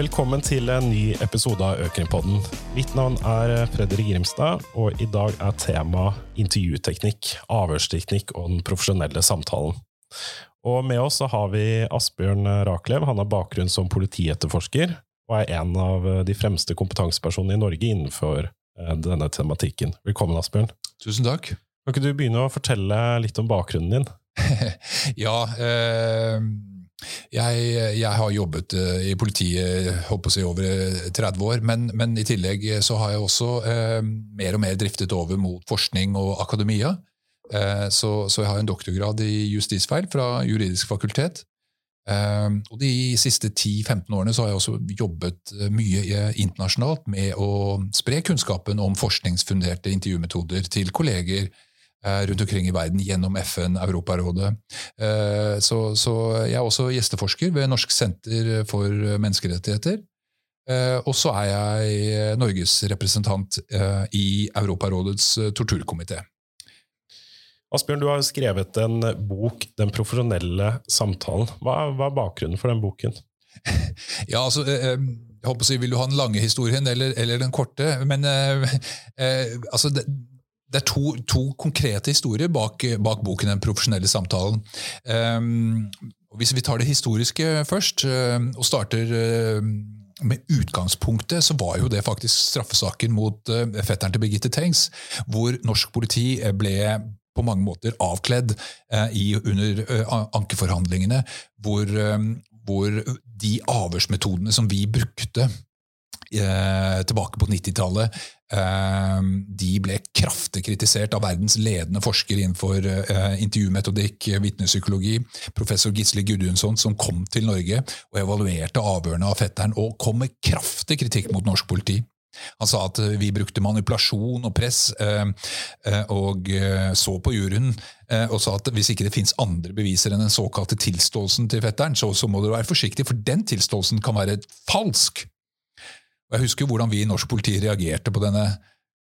Velkommen til en ny episode av Økrimpodden. Mitt navn er Fredrik Grimstad, og i dag er tema intervjuteknikk, avhørsteknikk og den profesjonelle samtalen. Og med oss så har vi Asbjørn Raklev. Han har bakgrunn som politietterforsker, og er en av de fremste kompetansepersonene i Norge innenfor eh, denne tematikken. Velkommen, Asbjørn. Tusen takk. Kan ikke du begynne å fortelle litt om bakgrunnen din? ja, eh, jeg, jeg, har jobbet eh, i politiet holdt på over 30 år, men, men, i tillegg så har jeg også eh, mer og mer driftet over mot forskning og akademia. Eh, så, så, jeg har en doktorgrad i justisfeil fra juridisk fakultet. Eh, og De siste 10-15 årene så har jeg også jobbet eh, mye internasjonalt med å spre kunnskapen om forskningsfunderte intervjumetoder til kolleger Eh, rundt omkring i verden gjennom FN, Europarådet. Eh, så, så jeg er også gjesteforsker ved Norsk senter for menneskerettigheter. Eh, og så er jeg Norges representant i Europarådets torturkomité. Asbjørn, du har skrevet en bok, 'Den profesjonelle samtalen'. Hva, hva er bakgrunnen for den boken? ja, altså, jeg håper å si, Vil du ha den lange historien eller, eller den korte? Men eh, altså, det, er to, to, konkrete historier bak, bak, boken 'Den profesjonelle samtalen'. Um, hvis vi tar det historiske først, uh, og starter uh, med utgangspunktet, så var jo det faktisk straffesaken mot uh, fetteren til Birgitte Tengs, hvor norsk politi ble på mange måter avkledd i, under ankeforhandlingene, hvor, hvor de avhørsmetodene som vi brukte tilbake på 90-tallet, Ehm, de ble kraftig kritisert av verdens ledende forskere innenfor eh, intervjumetodikk, vitnepsykologi. Professor Gisle Gudjonsson, som kom til Norge og evaluerte avhørene av fetteren, og kom med kraftig kritikk mot norsk politi. Han sa at vi brukte manipulasjon og press, eh, eh, og så på juryen og sa at hvis ikke det fins andre beviser enn den såkalte tilståelsen til fetteren, så, så må dere være forsiktige, for den tilståelsen kan være falsk. Og Jeg husker hvordan vi i norsk politi reagerte på denne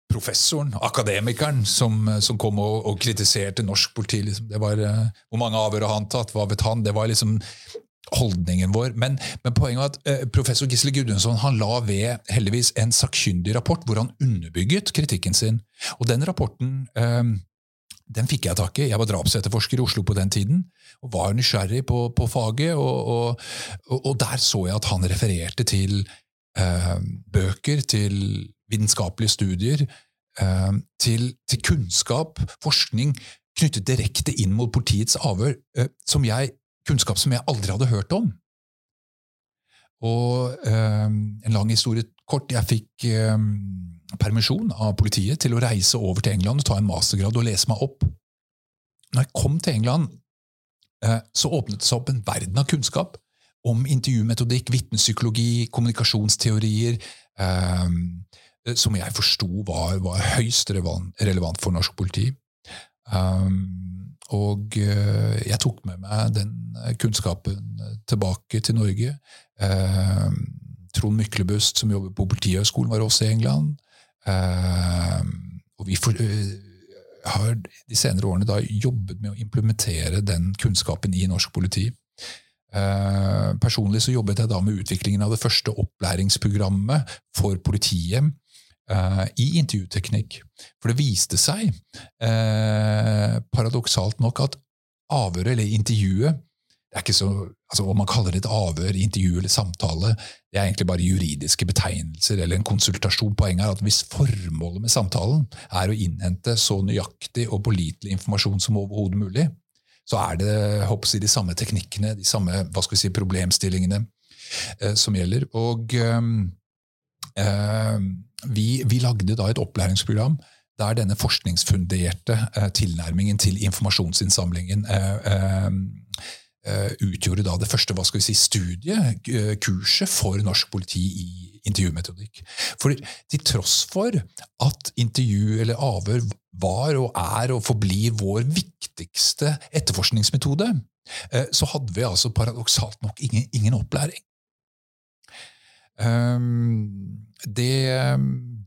professoren, akademikeren, som, som kom og, og, kritiserte norsk politi. Liksom. Det var, uh, Hvor mange avhør har han tatt? Hva vet han? Det var liksom holdningen vår. Men, men poenget var at eh, professor Gisle Gudmundsson han la ved heldigvis en sakkyndig rapport hvor han underbygget kritikken sin. Og den rapporten eh, den fikk jeg tak i. Jeg var drapsetterforsker i Oslo på den tiden og var nysgjerrig på, på faget. Og, og, og, der så jeg at han refererte til eh, bøker, til vitenskapelige studier, eh, til, til, kunnskap, forskning knyttet direkte inn mot politiets avhør, eh, som jeg, kunnskap som jeg aldri hadde hørt om. Og eh, en lang historie kort. Jeg fikk eh, permisjon av politiet til å reise over til England og ta en mastergrad og lese meg opp. Når jeg kom til England, eh, så åpnet det seg opp en verden av kunnskap om intervjumetodikk, vitnepsykologi, kommunikasjonsteorier, eh, som jeg forsto var, var, høyst relevant for norsk politi. Um, og eh, jeg tok med meg den kunnskapen tilbake til Norge. Eh, Trond Myklebust, som jobber på Politihøgskolen, var også i England. Uh, og vi for, har de senere årene da jobbet med å implementere den kunnskapen i norsk politi. Eh, personlig så jobbet jeg da med utviklingen av det første opplæringsprogrammet for politiet eh, i intervjuteknikk. For det viste seg, eh, paradoksalt nok, at avhøret eller intervjuet det er ikke så, altså Om man kaller det et avhør, intervju eller samtale, det er egentlig bare juridiske betegnelser eller en konsultasjon. Poenget er at hvis formålet med samtalen er å innhente så nøyaktig og pålitelig informasjon som overhodet mulig, så er det håper de samme teknikkene, de samme hva skal vi si, problemstillingene eh, som gjelder. Og ehm, eh, vi, vi, lagde da et opplæringsprogram der denne forskningsfunderte eh, tilnærmingen til informasjonsinnsamlingen eh, eh, utgjorde da det første hva skal vi si, studiet, eh, kurset for norsk politi i intervjumetodikk. For til tross for at intervju eller avhør var og er og forblir vår viktigste etterforskningsmetode, eh, så hadde vi altså paradoksalt nok ingen, ingen opplæring. Det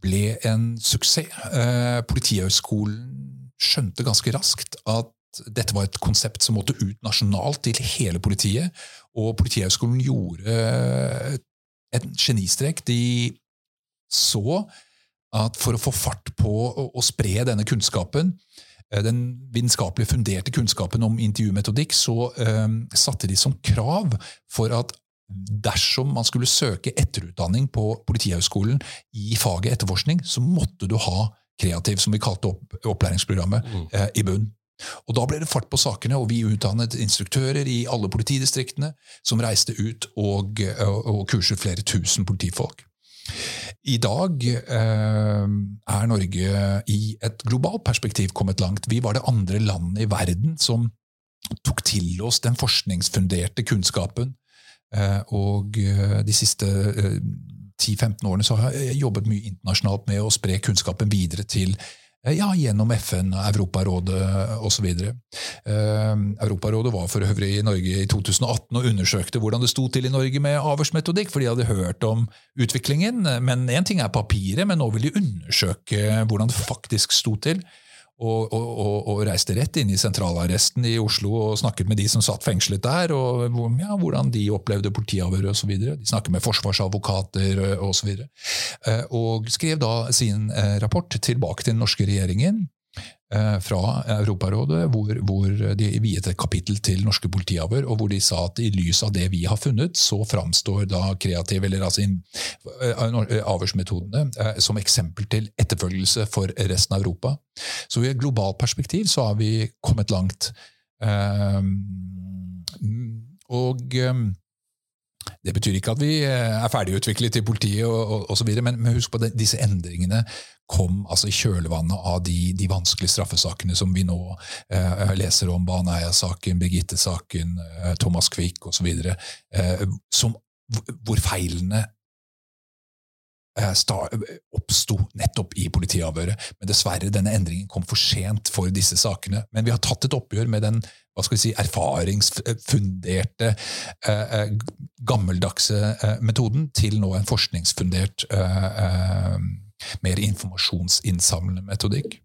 ble en suksess. Eh, Politihøgskolen skjønte ganske raskt at dette var et konsept som måtte ut nasjonalt til hele politiet. Og Politihøgskolen gjorde en genistrek. De så at for å få fart på å spre denne kunnskapen, eh, den vitenskapelig funderte kunnskapen om intervjumetodikk, så um, satte de som krav for at dersom man skulle søke etterutdanning på Politihøgskolen i faget etterforskning, så måtte du ha kreativ, som vi kalte opp, opplæringsprogrammet, mm. eh, i bunn. Og Da ble det fart på sakene, og vi utdannet instruktører i alle politidistriktene som reiste ut og, og, kurset flere tusen politifolk. I dag eh, er Norge i et globalt perspektiv kommet langt. Vi var det andre landet i verden som tok til oss den forskningsfunderte kunnskapen. Eh, og eh, de siste 10-15 årene så har jeg jobbet mye internasjonalt med å spre kunnskapen videre til Eh, ja, gjennom FN, Europarådet osv. Eh, Europarådet var for øvrig i Norge i 2018 og undersøkte hvordan det sto til i Norge med avhørsmetodikk, for de hadde hørt om utviklingen. Men én ting er papiret, men nå vil de undersøke hvordan det faktisk sto til og, og, og, reiste rett inn i sentralarresten i Oslo og snakket med de som satt fengslet der, og ja, hvordan de opplevde politiavhøret osv. De snakket med forsvarsadvokater osv. Og, så og, og skrev da sin eh, rapport tilbake til den norske regjeringen Eh, fra Europarådet, hvor, hvor, de viet et kapittel til norske politiavhør, og hvor de sa at i lys av det vi har funnet, så framstår da kreativ, eller altså eh, avhørsmetodene eh, som eksempel til etterfølgelse for resten av Europa. Så i et globalt perspektiv så har vi kommet langt. Og det betyr ikke at vi er ferdigutviklet i politiet, og, så videre, men, men husk på det, disse endringene kom altså i kjølvannet av de, de, vanskelige straffesakene som vi nå eh, leser om. Baneheia-saken, Birgitte-saken, eh, Thomas Quick osv. Eh, hvor feilene eh, oppsto nettopp i politiavhøret. Men dessverre, denne endringen kom for sent for disse sakene. Men vi har tatt et oppgjør med den hva skal vi si, erfaringsfunderte, eh, eh gammeldagse metoden til nå en forskningsfundert eh, mer informasjonsinnsamlende metodikk.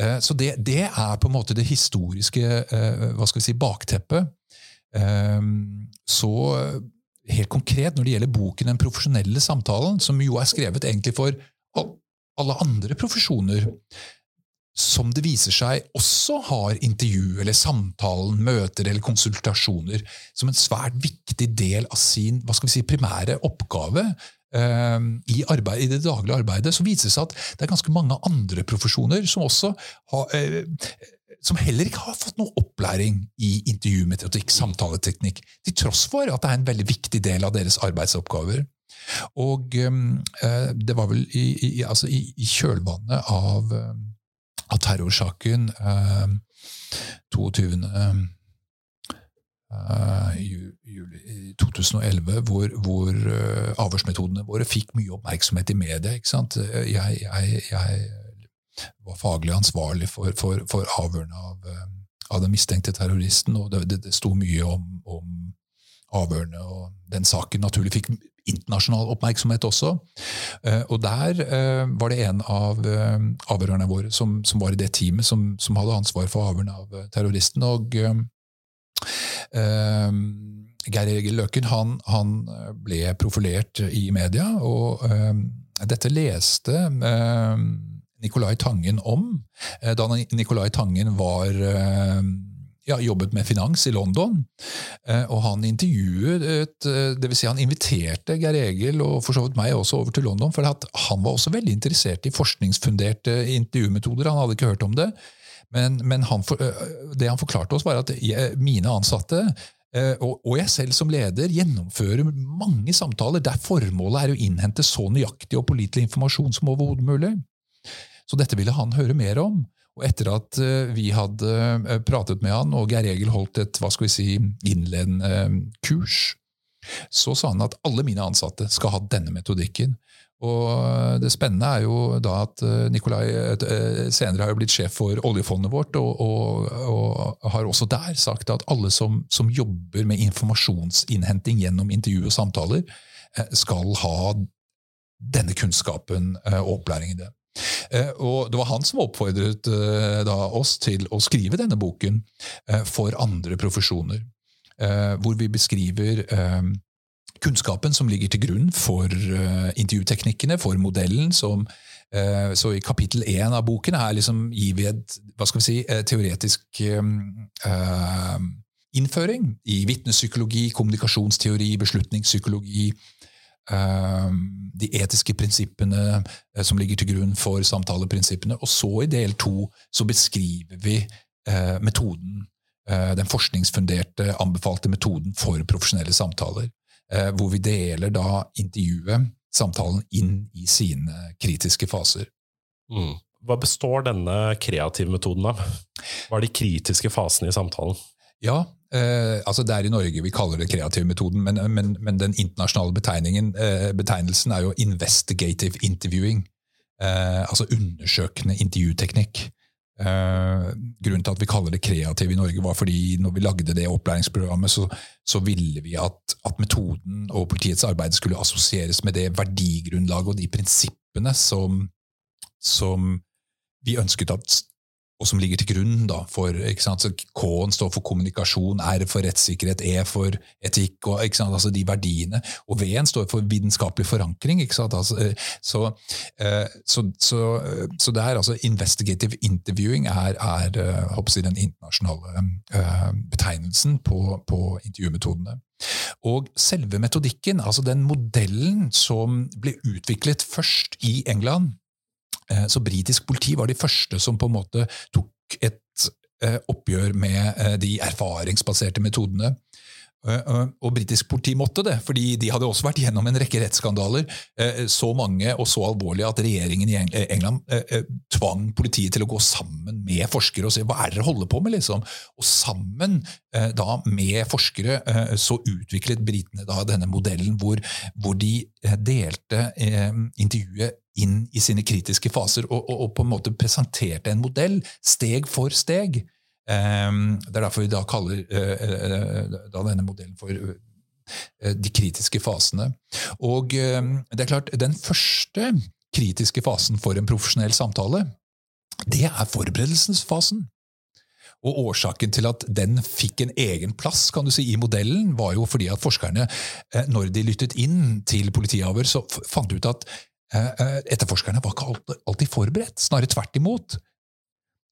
Eh, så det, det, er på en måte det historiske eh, hva skal vi si, bakteppet. Eh, så helt konkret når det gjelder boken Den profesjonelle samtalen, som jo er skrevet egentlig for alle andre profesjoner, som det viser seg også har intervju eller samtalen, møter eller konsultasjoner som en svært viktig del av sin hva skal vi si, primære oppgave Ehm, i, arbeid, i, det daglige arbeidet, så viser det seg at det er ganske mange andre profesjoner som har, eh, som heller ikke har fått noe opplæring i intervjumetodikk, samtaleteknikk, til tross for at det er en veldig viktig del av deres arbeidsoppgaver. Og ehm, eh, det var vel i, i, altså i, kjølvannet av, eh, av terrorsaken 22. Uh, juli 2011, hvor, hvor uh, avhørsmetodene våre fikk mye oppmerksomhet i media. ikke sant? Jeg, jeg, jeg var faglig ansvarlig for, for, for avhørene av, av, den mistenkte terroristen, og det, det, det sto mye om, om, avhørene, og den saken naturlig fikk internasjonal oppmerksomhet også. og der var det en av avhørerne våre som, som, var i det teamet som, som hadde ansvar for avhørene av terroristen. og Geir Egil Løken han, han, ble profilert i media, og uh, dette leste uh, Nicolai Tangen om uh, da Nicolai Tangen var ja, jobbet med finans i London. og han intervjuet, det vil Si han inviterte Geir Egil og for så vidt meg også over til London, for han var også veldig interessert i forskningsfunderte intervjumetoder. Han hadde ikke hørt om det. Men, men han for, det han forklarte oss, var at mine ansatte og jeg selv som leder gjennomfører mange samtaler der formålet er å innhente så nøyaktig og pålitelig informasjon som overhodet mulig. Så dette ville han høre mer om. Og etter at vi hadde pratet med han, og Geir Egil holdt et hva skal vi si, innledende kurs, så sa han at alle mine ansatte skal ha denne metodikken. Og Det spennende er jo da at eh, Nikolai eh, senere har jo blitt sjef for oljefondet vårt, og, og, og har også der sagt at alle som, som, jobber med informasjonsinnhenting gjennom intervju og samtaler, eh, skal ha denne kunnskapen og opplæring i det. Og Det var han som oppfordret oss til å skrive denne boken for andre profesjoner, hvor vi beskriver kunnskapen som ligger til grunn for intervjuteknikkene, for modellen. som så I kapittel én av boken her liksom, gir vi et hva skal vi si, teoretisk uh, innføring i vitnepsykologi, kommunikasjonsteori, beslutningspsykologi, Ehm, de etiske prinsippene eh, som ligger til grunn for samtaleprinsippene. Og så i del to så beskriver vi uh, metoden, eh, den forskningsfunderte, anbefalte metoden for profesjonelle samtaler. Hvor vi deler da intervjuet, samtalen, inn i sine kritiske faser. Mm. Hva består denne kreative metoden av? Hva er de kritiske fasene i samtalen? Ja, Eh, altså Det er i Norge vi kaller det kreativmetoden, men, men, men den internasjonale eh, betegnelsen er jo investigative interviewing. Eh, altså undersøkende intervjuteknikk. Eh, grunnen til at vi kaller det kreativ i Norge, var fordi når vi lagde det opplæringsprogrammet, så, så ville vi at, at, metoden og politiets arbeid skulle assosieres med det verdigrunnlaget og de prinsippene som, som vi ønsket at og som ligger til grunn da, for K-en står for kommunikasjon, R for rettssikkerhet, E for etikk, og altså de verdiene. Og V-en står for vitenskapelig forankring. Altså, eh, så, eh, så, så, eh, så, det er altså investigative interviewing er, er jeg, den internasjonale betegnelsen på, på intervjumetodene. Og selve metodikken, altså den modellen som ble utviklet først i England så britisk politi var de første som på en måte tok et eh, oppgjør med eh, de erfaringsbaserte metodene. Og britisk politi måtte det, fordi de hadde også vært gjennom en rekke rettsskandaler. Så mange og så alvorlige at regjeringen i England tvang politiet til å gå sammen med forskere og se hva er det dere holder på med. liksom. Og sammen da med forskere så utviklet britene da denne modellen hvor, hvor de delte intervjuet inn i sine kritiske faser og, og, og, på en måte presenterte en modell, steg for steg. Um, det er derfor vi da kaller uh, da denne modellen for uh, de kritiske fasene. Og um, det er klart, den første kritiske fasen for en profesjonell samtale, det er forberedelsesfasen. Og Årsaken til at den fikk en egen plass kan du si, i modellen, var jo fordi at forskerne, når de lyttet inn til politiavhør, så fant ut at etterforskerne var ikke alltid forberedt, snarere tvert imot.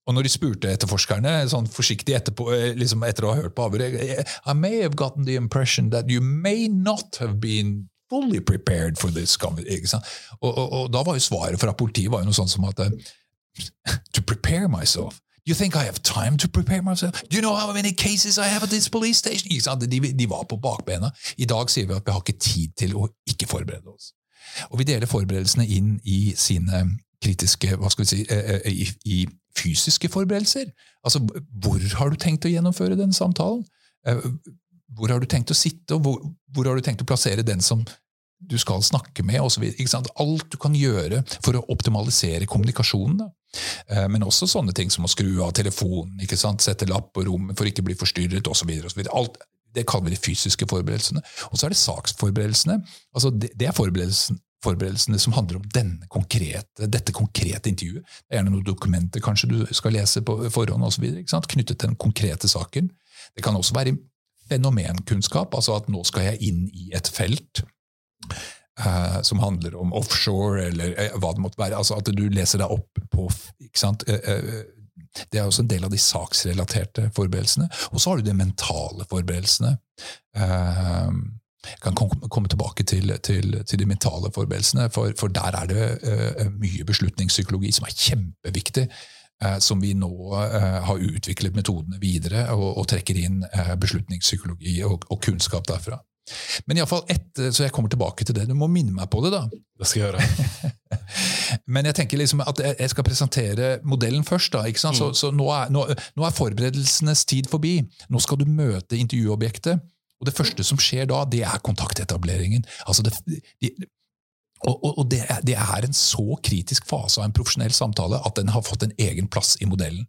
Og når de spurte etterforskerne sånn forsiktig etterpå, eh, liksom etter å ha hørt på avhøret I may have gotten the impression that you may not have been fully prepared for this. Og, og, og, da var jo svaret fra politiet var jo noe sånt som at To prepare myself. You think I have time to prepare myself? Do you know how many cases I have at this police station? De, de var på bakbena. I dag sier vi at vi har ikke tid til å ikke forberede oss. Og vi deler forberedelsene inn i sine kritiske hva skal vi si, eh, eh, i, fysiske forberedelser. Altså, Hvor har du tenkt å gjennomføre den samtalen? Eh, hvor har du tenkt å sitte, og hvor, hvor har du tenkt å plassere den som du skal snakke med? Og så videre, Alt du kan gjøre for å optimalisere kommunikasjonen. Da. Men også sånne ting som å skru av telefonen, ikke sant? sette lapp på rommet for ikke å bli forstyrret osv. Alt, det kaller vi de fysiske forberedelsene. Og så er det saksforberedelsene. Altså det, det er forberedelsen, forberedelsene som handler om konkrete, dette konkrete intervjuet. Det er gjerne noen dokumenter kanskje du skal lese på forhånd og så videre, Knyttet til den konkrete saken. Det kan også være fenomenkunnskap, altså at nå skal jeg inn i et felt. Uh, som handler om offshore, eller uh, hva det måtte være. altså At du leser deg opp på uh, det er også en del av de saksrelaterte forberedelsene. Og så har du de mentale forberedelsene. Ehm, jeg kan komme tilbake til, til, til de mentale forberedelsene, for, for der er det uh, mye beslutningspsykologi som er kjempeviktig. Uh, som vi nå uh, har utviklet metodene videre og, og trekker inn beslutningspsykologi og, og kunnskap derfra. Men iallfall ett, så jeg kommer tilbake til det. Du må minne meg på det, da. Det skal jeg gjøre. Men jeg tenker liksom at jeg skal presentere modellen først. da, ikke sant? Så, mm. så nå, er, nå, nå, er, forberedelsenes tid forbi. Nå skal du møte intervjuobjektet. Og det første som skjer da, det er kontaktetableringen. Altså det, de, og, og det, er, det, er, en så kritisk fase av en profesjonell samtale at den har fått en egen plass i modellen.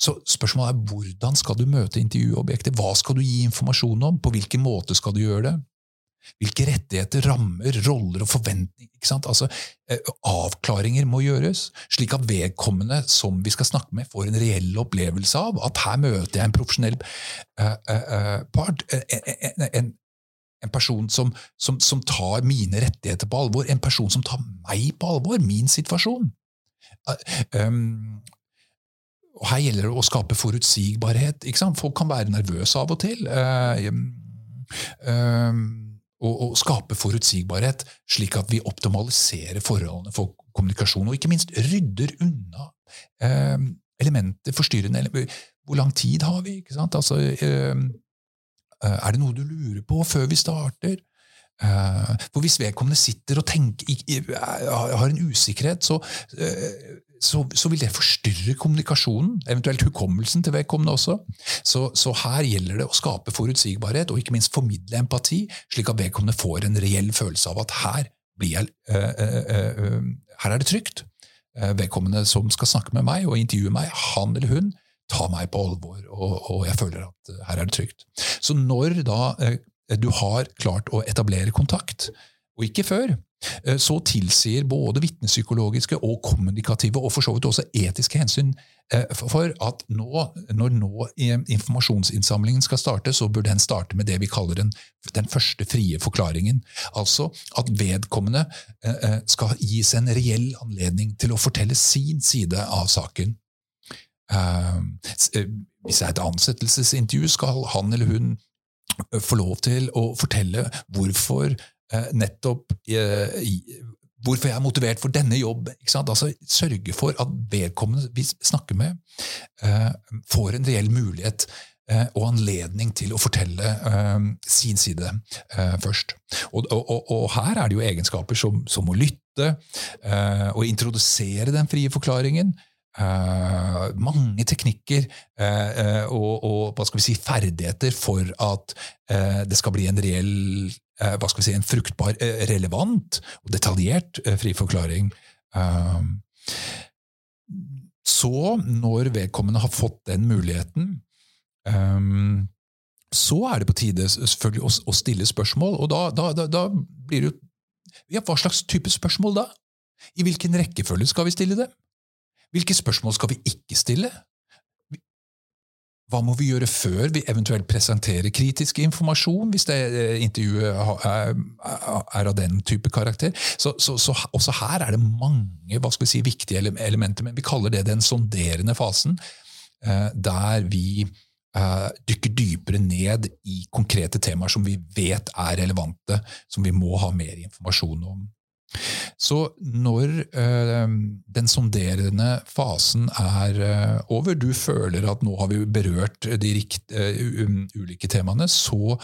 Så spørsmålet er hvordan skal du møte intervjuobjektet? Hva skal du gi informasjon om? På hvilken måte skal du gjøre det? Hvilke rettigheter, rammer, roller og forventninger altså, eh, Avklaringer må gjøres, slik at vedkommende som vi skal snakke med, får en reell opplevelse av at her møter jeg en profesjonell uh, uh, part. En, en, En person som, som, som, tar mine rettigheter på alvor. En person som tar meg på alvor, min situasjon. Um, og Her gjelder det å skape forutsigbarhet. Folk kan være nervøse av og til. Uh, um, og, og, skape forutsigbarhet, slik at vi optimaliserer forholdene for kommunikasjon. Og ikke minst rydder unna eh, elementer, forstyrrende elementer. Hvor lang tid har vi? ikke sant? Altså, er det noe du lurer på før vi starter? For hvis vedkommende sitter og tenker, har en usikkerhet, så så, så, vil det forstyrre kommunikasjonen, eventuelt hukommelsen til vedkommende også. Så, så, her gjelder det å skape forutsigbarhet og ikke minst formidle empati, slik at vedkommende får en reell følelse av at her, jeg, her er det trygt. vedkommende som skal snakke med meg og intervjue meg, han eller hun, tar meg på alvor, og, og jeg føler at her er det trygt. Så når da du har klart å etablere kontakt, og ikke før, Eh, så tilsier både vitnepsykologiske og kommunikative og for så vidt også etiske hensyn eh, for at nå, når nå informasjonsinnsamlingen skal starte, så bør den starte med det vi kaller den, den første frie forklaringen. Altså at vedkommende eh, skal gis en reell anledning til å fortelle sin side av saken. Hvis det er et ansettelsesintervju, skal han eller hun få lov til å fortelle hvorfor Eh, nettopp eh, hvorfor jeg er motivert for denne jobb. Altså Sørge for at vedkommende vi snakker med, eh, får en reell mulighet og anledning til å fortelle sin side først. Og, og, og, her er det jo egenskaper som, som å lytte og introdusere den frie forklaringen. Uh, mange teknikker uh, og, og, hva skal vi si, ferdigheter for at uh, det skal bli en reell hva skal vi si, en fruktbar, relevant og detaljert fri forklaring. Så, når vedkommende har fått den muligheten, um, så er det på tide selvfølgelig å, å stille spørsmål. Og da, da, da, da blir det jo ja, Hva slags type spørsmål da? I hvilken rekkefølge skal vi stille det? Hvilke spørsmål skal vi ikke stille? Hva må vi gjøre før vi eventuelt presenterer kritisk informasjon, hvis det eh, intervjuet er av den type karakter? Så, så, så også her er det mange hva skal vi si, viktige elementer, men vi kaller det den sonderende fasen, eh, der vi eh, dykker dypere ned i konkrete temaer som vi vet er relevante, som vi må ha mer informasjon om. Så når øh, den sonderende fasen er øh, over, du føler at nå har vi berørt de rikt, øh, ulike temaene, så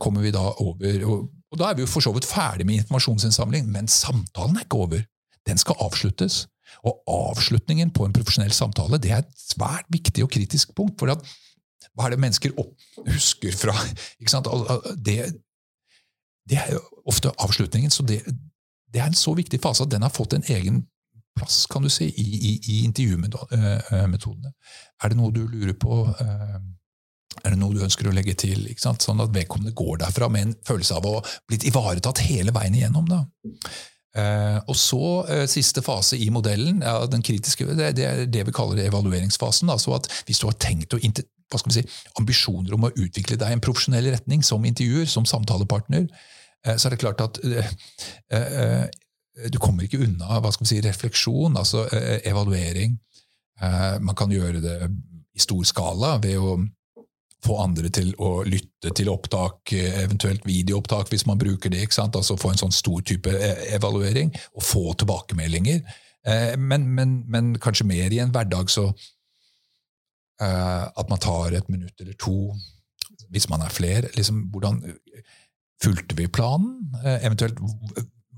kommer vi da over og, og, da er vi jo for så vidt ferdig med informasjonsinnsamling, men samtalen er ikke over. Den skal avsluttes. Og avslutningen på en profesjonell samtale det er et svært viktig og kritisk punkt. for at, hva er det mennesker husker fra? Det, det er jo ofte avslutningen. så det, det er en så viktig fase at den har fått en egen plass kan du si, i, i, i intervjumetodene. Er det noe du lurer på? Eh, er det noe du ønsker å legge til? Sånn at vedkommende går derfra med en følelse av å ha blitt ivaretatt hele veien igjennom. Da. Uh, og så uh, siste fase i modellen, ja, den kritiske, det, det, er det vi kaller evalueringsfasen. så at hvis du har tenkt å hva skal vi si, ambisjoner om å utvikle deg i en profesjonell retning som intervjuer, som samtalepartner, Eh, så er det klart at eh, eh, du kommer ikke unna hva skal vi si, refleksjon, altså evaluering. Man kan gjøre det i stor skala ved å få andre til å lytte til opptak, eventuelt videoopptak hvis man bruker det. ikke sant? Altså Få en sånn stor type evaluering, og få tilbakemeldinger. Men, men, men kanskje mer i en hverdag så at man tar et minutt eller to, hvis man er flere. liksom hvordan Fulgte vi planen? Eh, eventuelt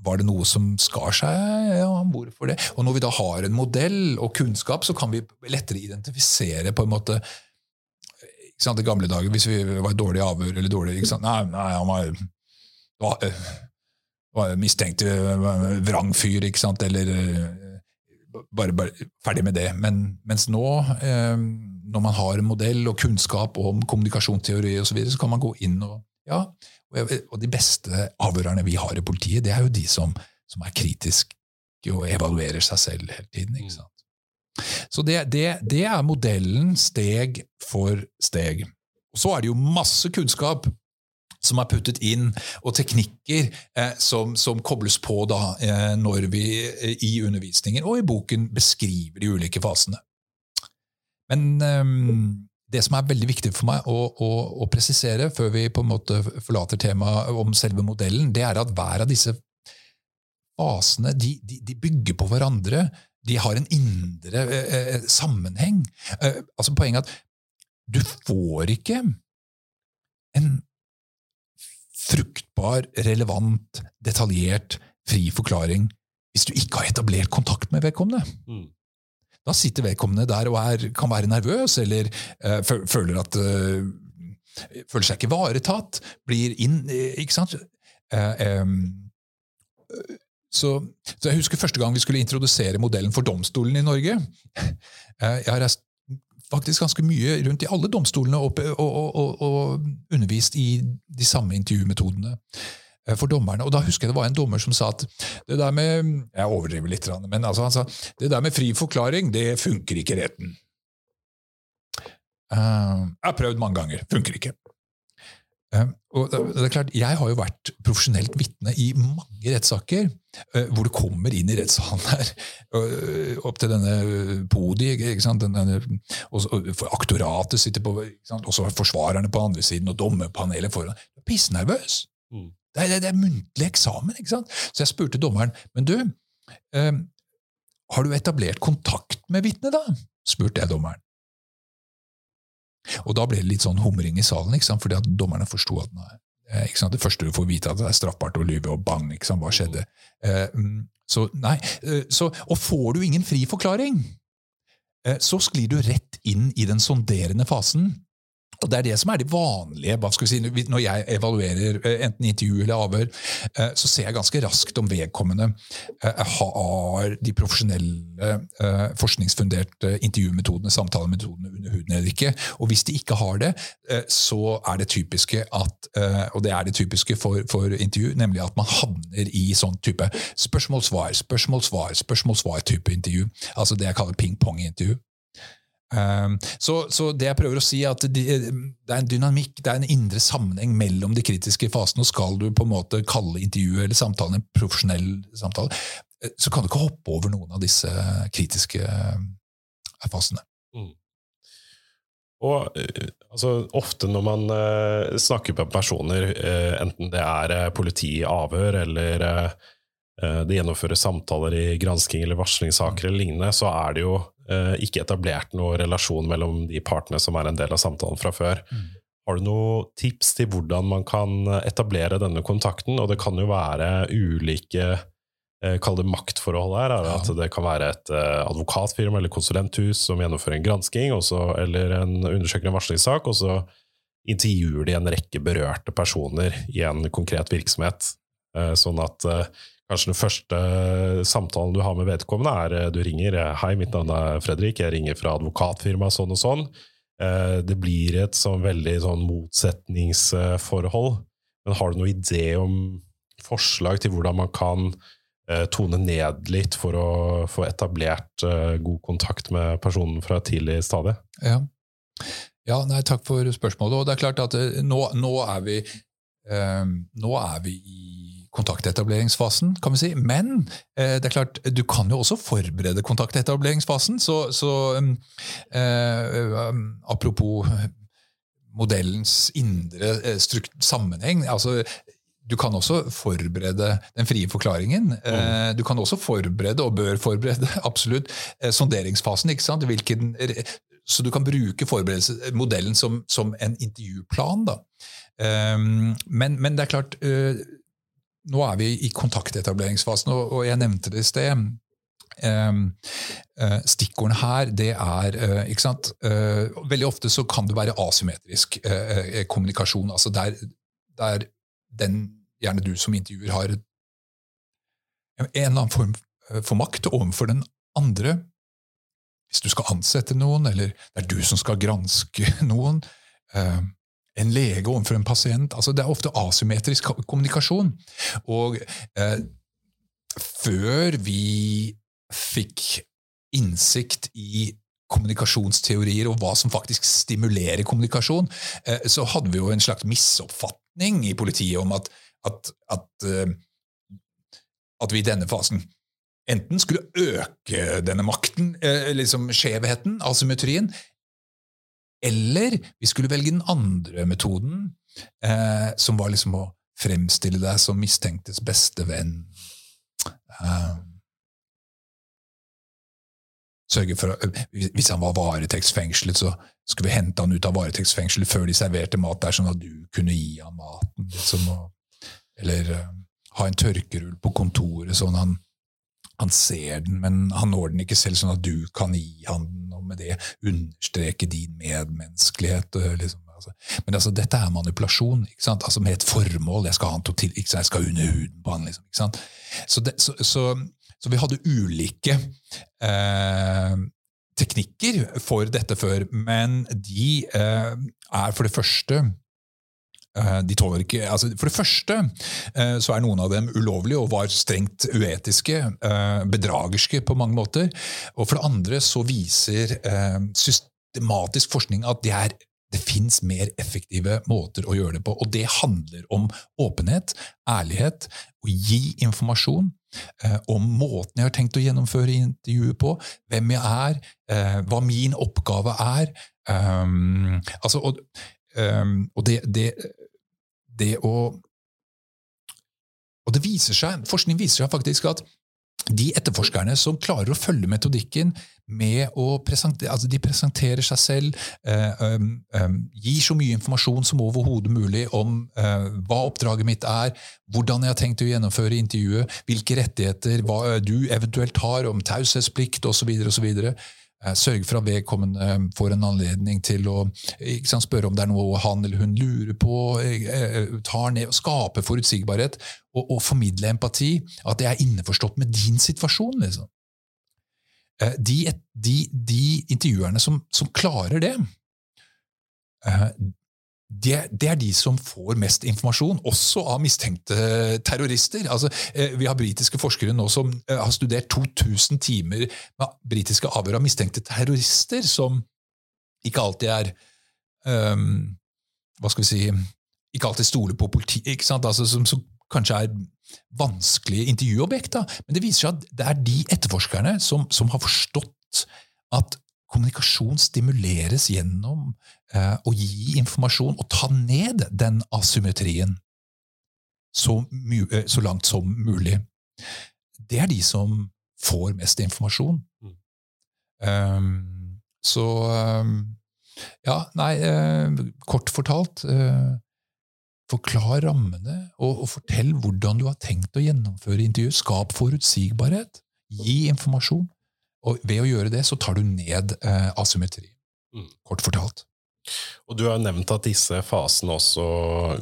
var det noe som skar seg? Ja, hvorfor det? Og når vi da har en modell og kunnskap, så kan vi lettere identifisere på en måte ikke sant, I gamle dager, hvis vi var i dårlig avhør eller dårlig ikke sant? Nei, nei han var, var, eh, var mistenkt eh, vrang fyr, ikke sant? eller bare, bare, ferdig med det. Men, mens nå, når man har en modell og kunnskap om kommunikasjonsteori osv., så, videre, så kan man gå inn og ja, og de beste avhørerne vi har i politiet, det er jo de som, som er kritiske og evaluerer seg selv hele tiden. ikke sant? Så det, det, det, er modellen steg for steg. Og så er det jo masse kunnskap som er puttet inn, og teknikker eh, som, som, kobles på da, eh, når vi eh, i undervisningen og i boken beskriver de ulike fasene. Men ehm, det som er veldig viktig for meg å, å, å, presisere før vi på en måte forlater temaet om selve modellen, det er at hver av disse fasene de, de, de bygger på hverandre. De har en indre eh, eh sammenheng. Eh, altså Poenget er at du får ikke en fruktbar, relevant, detaljert, fri forklaring hvis du ikke har etablert kontakt med vedkommende. Mm. Da sitter vedkommende der og er, kan være nervøs eller uh, føler at uh, Føler seg ikke ivaretatt, blir inn Ikke sant? Um, så, så, Jeg husker første gang vi skulle introdusere modellen for domstolen i Norge. Jeg har reist faktisk ganske mye rundt i alle domstolene og, og, og, og undervist i de samme intervjumetodene eh, for dommerne. Og Da husker jeg det var en dommer som sa at det der med Jeg overdriver litt, men altså han sa det der med fri forklaring, det funker ikke i retten. Uh, jeg har prøvd mange ganger. Funker ikke. Uh, og det er klart, Jeg har jo vært profesjonelt vitne i mange rettssaker uh, hvor du kommer inn i rettssalen her, eh, opp til denne podiet, og aktoratet sitter på, og så forsvarerne på andre siden, og dommerpanelet foran. Du er pissnervøs! Mm. Det, er, det er muntlig eksamen. ikke sant? Så jeg spurte dommeren men du, eh, har du etablert kontakt med vitnet, da? spurte jeg dommeren. Og da ble det litt sånn humring i salen, ikke sant? fordi at dommerne forsto at nei, Eh, det første du får vite, at det er straffbart å lyve, og bang, ikke sant? hva skjedde? Eh, mm, så, nei, eh, så, og får du ingen fri forklaring, så sklir du rett inn i den sonderende fasen. Og Det er det som er det vanlige. hva skal vi si, Når jeg evaluerer eh, enten intervju eller avhør, eh, så ser jeg ganske raskt om vedkommende eh, har de profesjonelle, forskningsfunderte intervjumetodene, samtalemetodene under huden eller ikke. Og Hvis de ikke har det, så er det typiske at, og det er det typiske for, for intervju, nemlig at man havner i sånn type spørsmål-svar, spørsmål-svar, spørsmål-svar-type intervju. Altså det jeg kaller ping-pong-intervju. Ehm, så, så, det jeg prøver å si, er at det er en dynamikk, det er en indre sammenheng mellom de kritiske fasene. og Skal du på en måte kalle intervjuet eller samtalen en profesjonell samtale, eh, så kan du ikke hoppe over noen av disse kritiske eh, fasene. Mm. Og eh, altså, Ofte når man snakker med personer, enten det er politi i avhør eller det gjennomføres samtaler i gransking eller varslingssaker eller lignende, så er det jo Eh, ikke etablert noen relasjon mellom de partene som er en del av samtalen fra før. Mm. Har du noen tips til hvordan man kan etablere denne kontakten? Og det kan jo være ulike eh, Kall det maktforhold her. Ja. At det kan være et eh, advokatfirma eller konsulenthus som gjennomfører en gransking også, eller en undersøkende varslingssak, og så intervjuer de en rekke berørte personer i en konkret virksomhet. Sånn at Kanskje den første samtalen du har med vedkommende, er eh, du ringer eh, 'Hei, mitt navn er Fredrik, jeg ringer fra advokatfirmaet sånn og sånn'. Eh, det blir et sånn veldig sånn motsetningsforhold. Men har du noen idé om forslag til hvordan man kan tone ned litt for å få etablert god kontakt med personen fra et tidlig stadie? Ja. ja nei, takk for spørsmålet. Og det er klart at nå, nå er vi eh, nå er vi i kontaktetableringsfasen, kan vi si. Men eh, det er klart, du kan jo også forberede kontaktetableringsfasen. Så, så um, eh, um, apropos modellens indre eh, sammenheng altså du kan også forberede den frie forklaringen. Mm. Du kan også forberede, og bør forberede, absolutt, eh, sonderingsfasen. ikke sant? Hvilken, så du kan bruke modellen som, som en intervjuplan. da. Men, men, det er klart, nå er vi i kontaktetableringsfasen, og, jeg nevnte det i sted. Um, uh, Stikkordene her, det er uh, ikke sant? Uh, Veldig ofte så kan det være asymmetrisk kommunikasjon. altså der, der den, gjerne du som intervjuer, har en eller annen form for makt overfor den andre. Hvis du skal ansette noen, eller det er du som skal granske noen. En lege overfor en pasient. Altså, det er ofte asymmetrisk kommunikasjon. Og eh, før vi fikk innsikt i kommunikasjonsteorier og hva som faktisk stimulerer kommunikasjon, eh, så hadde vi jo en slags misoppfatning i politiet om at, at, at, eh, at vi i denne fasen enten skulle øke denne makten, eh, liksom skjevheten, asymmetrien, eller vi skulle velge den andre metoden, eh, som var liksom å fremstille deg som mistenktes beste venn. sørge for, Hvis han var varetektsfengslet, så skulle vi hente han ut av varetektsfengselet før de serverte mat der, sånn at du kunne gi han maten. Liksom, og, eller eh, ha en tørkerull på kontoret, sånn han, han ser den, men han når den ikke selv, sånn at du kan gi han den, med det understreke din medmenneskelighet. Liksom, altså. Men altså, dette er manipulasjon, altså, med et formål. Jeg skal, ha han til, ikke sant? jeg skal under huden på han. Liksom, så, det, så, så så vi hadde ulike eh, teknikker for dette før, men de eh, er for det første de tåler ikke, altså For det første eh, så er noen av dem ulovlige og var strengt uetiske, eh, bedragerske på mange måter. Og for det andre så viser systematisk forskning at det er det fins mer effektive måter å gjøre det på. Og det handler om åpenhet, ærlighet, å gi informasjon eh, om måten jeg har tenkt å gjennomføre intervjuet på, hvem jeg er, eh, hva min oppgave er. Um, altså, og, um, og det, det, det å Og det viser seg, forskning viser seg faktisk at de etterforskerne som klarer å følge metodikken med å presentere, altså de presenterer seg selv, eh, um, gir så mye informasjon som overhodet mulig om eh, hva oppdraget mitt er, hvordan jeg har tenkt å gjennomføre intervjuet, hvilke rettigheter hva eh, du eventuelt har om taushetsplikt osv. Eh, sørge for at vedkommende eh, får en anledning til å sant, spørre om det er noe han eller hun lurer på, eh, tar ned, skape forutsigbarhet og, og, formidle empati. At jeg er innforstått med din situasjon. liksom. De, de, de intervjuerne som, som, klarer det, det, det, er de som får mest informasjon, også av mistenkte terrorister. Altså, eh, vi har britiske forskere nå som eh, har studert 2000 timer med britiske avhør av mistenkte terrorister, som ikke alltid er um, Hva skal vi si Ikke alltid stoler på politiet? Altså, som, som, kanskje er vanskelige intervjuobjekter. Men det viser seg at det er de etterforskerne som, som har forstått at kommunikasjon stimuleres gjennom eh, å gi informasjon og ta ned den asymmetrien så, eh, så, langt som mulig. Det er de som får mest informasjon. Mm. Um, så um, Ja, nei, uh, kort fortalt uh, Forklar rammene, og, og fortell hvordan du har tenkt å gjennomføre intervjuet. Skap forutsigbarhet. Gi informasjon. Og ved å gjøre det, så tar du ned eh, asymmetri. Mm. Kort fortalt. Og Du har nevnt at disse fasene også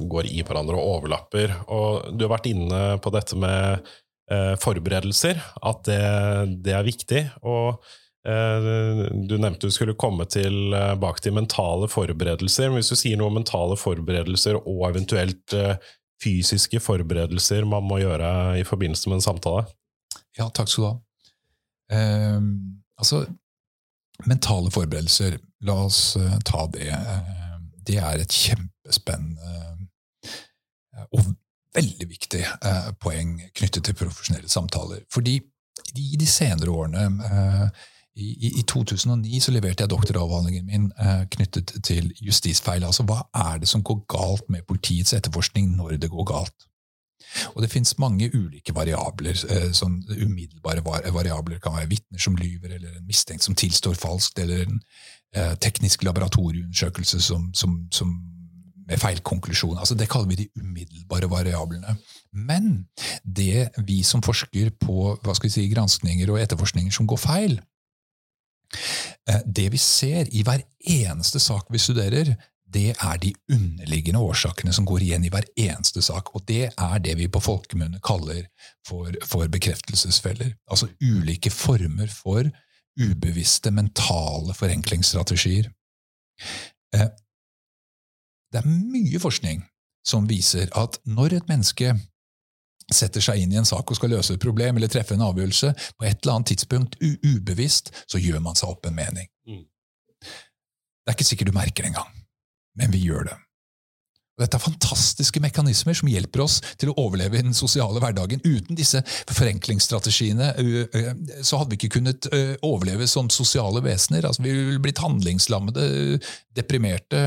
går i hverandre og overlapper. Og Du har vært inne på dette med eh, forberedelser, at det, det, er viktig. Og eh, Du nevnte du skulle komme til, eh, til mentale forberedelser. Men hvis du sier noe om mentale forberedelser og eventuelt eh, fysiske forberedelser man må gjøre i forbindelse med en samtale? Ja, takk skal du ha. Eh, altså, mentale forberedelser, la oss eh, ta det. Uh, det er et kjempespennende uh, og veldig viktig poeng knyttet til profesjonelle samtaler. Fordi i de senere årene i, i, 2009 så leverte jeg doktoravhandlingen min knyttet til justisfeil. Altså hva er det som går galt med politiets etterforskning når det går galt? Og det fins mange ulike variabler. Sånn Umiddelbare variabler kan være vitner som lyver, eller en mistenkt som tilstår falskt, eller en eh, teknisk laboratorieundersøkelse som, som, som med feilkonklusjon. Altså det kaller vi de umiddelbare variablene. Men det vi som forsker på hva skal vi si, granskninger og etterforskninger som går feil, eh, det vi ser i hver eneste sak vi studerer, det er de underliggende årsakene som går igjen i hver eneste sak. Og det er det vi på folkemunne kaller for, for bekreftelsesfeller. Altså ulike former for ubevisste mentale forenklingsstrategier. Eh, det er mye forskning som viser at når et menneske setter seg inn i en sak og skal løse et problem eller treffe en avgjørelse, på et eller annet tidspunkt ubevisst, så gjør man seg opp en mening. Mm. Det er ikke sikkert du merker det engang men vi gjør det. Dette er fantastiske mekanismer som hjelper oss til å overleve i den sosiale hverdagen. Uten disse forenklingsstrategiene så hadde vi ikke kunnet overleve som sosiale vesener. Altså, vi ville blitt handlingslammede, deprimerte,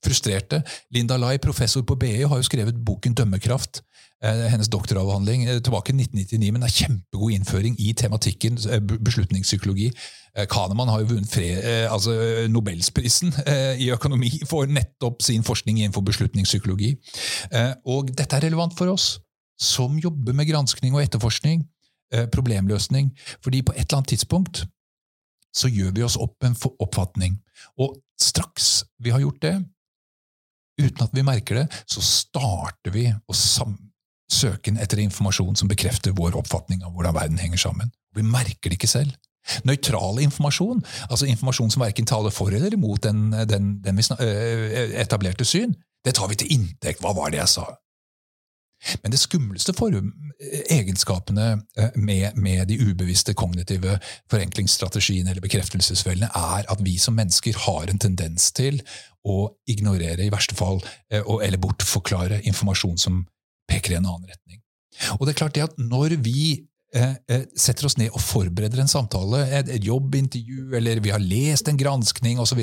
frustrerte. Linda Lai, professor på BI, har jo skrevet boken 'Dømmekraft'. Hennes doktoravhandling tilbake i 1999, men det er kjempegod innføring i tematikken beslutningspsykologi. Eh, Kahneman har jo vunnet eh, altså Nobelsprisen eh, i økonomi for nettopp sin forskning innenfor beslutningspsykologi. Og dette er relevant for oss som jobber med granskning og etterforskning, problemløsning. Fordi på et eller annet tidspunkt så gjør vi oss opp en oppfatning. Og straks vi har gjort det, uten at vi merker det, så starter vi å søke etter informasjon som bekrefter vår oppfatning av hvordan verden henger sammen. Vi merker det ikke selv. Nøytral informasjon, altså informasjon som verken taler for eller imot den, den, den etablerte syn, det tar vi til inntekt. Hva var det jeg sa? Men det skumleste form, egenskapene med, med, de ubevisste kognitive forenklingsstrategiene eller bekreftelsesfellene er at vi som mennesker har en tendens til å ignorere, i verste fall, eller bortforklare informasjon som peker i en annen retning. Og det er klart det at Når vi Eh, eh, setter oss ned og forbereder en samtale, et, jobbintervju, eller vi har lest en granskning osv.,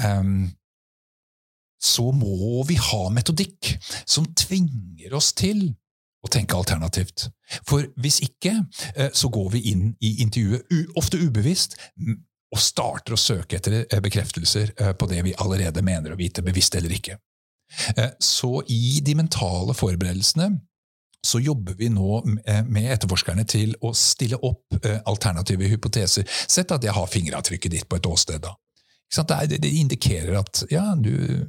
um, så må vi ha metodikk som tvinger oss til å tenke alternativt. For hvis ikke, eh, så går vi inn i intervjuet, ofte ubevisst, og starter å søke etter bekreftelser på det vi allerede mener å vite, bevisst eller ikke. Så i de mentale forberedelsene så jobber vi nå eh, med etterforskerne til å stille opp eh, alternative hypoteser. Sett at jeg har fingeravtrykket ditt på et åsted. da. Det indikerer at ja, du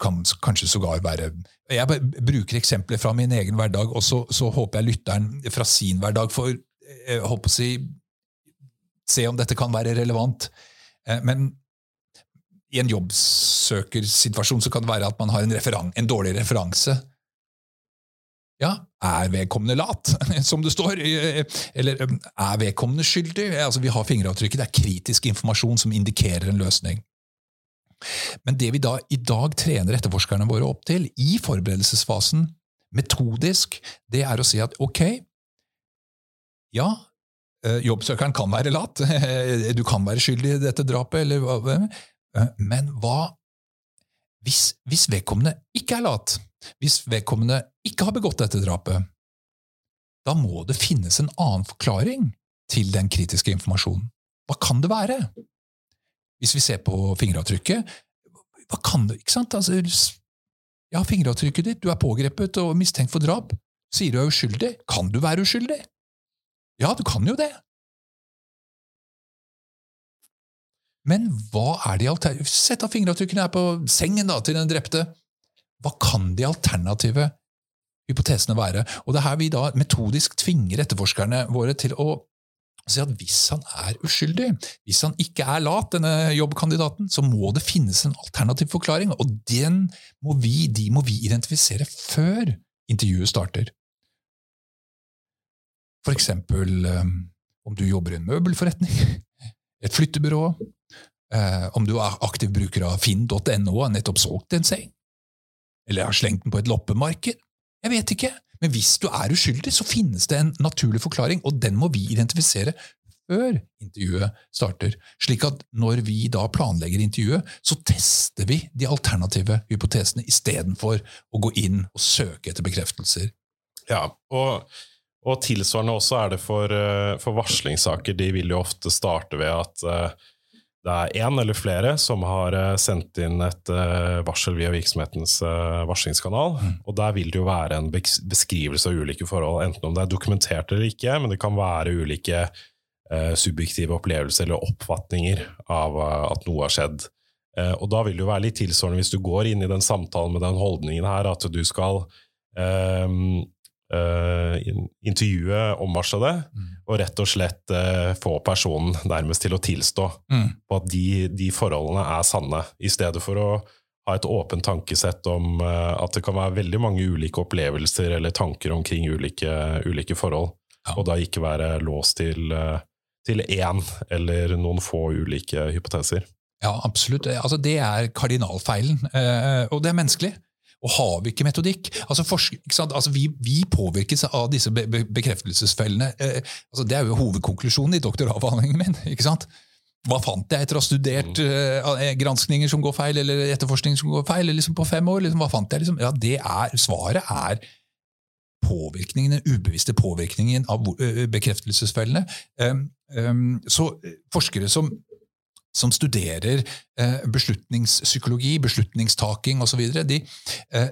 kan kanskje sågar være Jeg bruker eksempler fra min egen hverdag, og så, så håper jeg lytteren fra sin hverdag får jeg eh, håper å si, se om dette kan være relevant. Men i en jobbsøkersituasjon så kan det være at man har en, en dårlig referanse ja, er vedkommende lat, som det står? Eller er vedkommende skyldig? Altså, vi har fingeravtrykket, det er kritisk informasjon som indikerer en løsning. Men det vi da i dag trener etterforskerne våre opp til, i forberedelsesfasen, metodisk, det er å si at ok, ja, eh, jobbsøkeren kan være lat, du kan være skyldig i dette drapet, eller, men hva hvis, hvis vedkommende ikke er lat? Hvis vedkommende ikke har begått dette drapet, da må det finnes en annen forklaring til den kritiske informasjonen. Hva kan det være? Hvis vi ser på fingeravtrykket, hva kan det ikke sant? Altså, ja, fingeravtrykket ditt, du er pågrepet og mistenkt for drap. Sier du er uskyldig. Kan du være uskyldig? Ja, du kan jo det. Men hva er de alternative Sett at fingeravtrykkene er på sengen da, til den drepte. Hva kan de alternative hypotesene være? Og det er her vi da metodisk tvinger etterforskerne våre til å si at hvis han er uskyldig, hvis han ikke er lat, denne jobbkandidaten, så må det finnes en alternativ forklaring, og den må vi, de må vi identifisere før intervjuet starter. For eksempel um, om du jobber i en møbelforretning, et flyttebyrå, eh, om du er aktiv bruker av finn.no og har nettopp solgt en seng, eller har slengt den på et loppemarked. Jeg vet ikke, men hvis du er uskyldig, så finnes det en naturlig forklaring, og den må vi identifisere før intervjuet starter. Slik at når vi da planlegger intervjuet, så tester vi de alternative hypotesene istedenfor å gå inn og søke etter bekreftelser. Ja, og, og tilsvarende også er det for, eh, for, varslingssaker. De vil jo ofte starte ved at uh, det er én eller flere som har eh, sendt inn et eh, varsel via virksomhetens eh, varslingskanal. Mm. Og der vil det jo være en beskrivelse av ulike forhold, enten om det er dokumentert eller ikke, men det kan være ulike subjektive opplevelser eller oppfatninger av at noe har skjedd. Og da vil det jo være litt tilsvarende hvis du går inn i den samtalen med den holdningen her, at du skal uh, intervjue omvarslede, mm. og rett og slett uh, få personen nærmest til å tilstå mm. på at de, de, forholdene er sanne, i stedet for å ha et åpent tankesett om uh, at det kan være veldig mange ulike opplevelser eller tanker omkring ulike, ulike forhold, ja. og da ikke være låst til, til én eller noen få ulike hypoteser. Ja, absolutt. Altså, det er kardinalfeilen, og det er menneskelig. Og har vi ikke metodikk altså, forsk, ikke altså vi, vi, påvirkes av disse be be bekreftelsesfellene. Eh, altså det er jo hovedkonklusjonen i doktoravhandlingen min. ikke sant? Hva fant jeg etter å ha studert uh, granskninger som går feil, eller etterforskning som går feil liksom på fem år? Liksom, hva fant jeg? Liksom? Ja, det er, Svaret er påvirkningen, den ubevisste påvirkningen av uh, bekreftelsesfellene. Um, um, så forskere som som studerer eh, beslutningspsykologi, beslutningstaking osv., eh,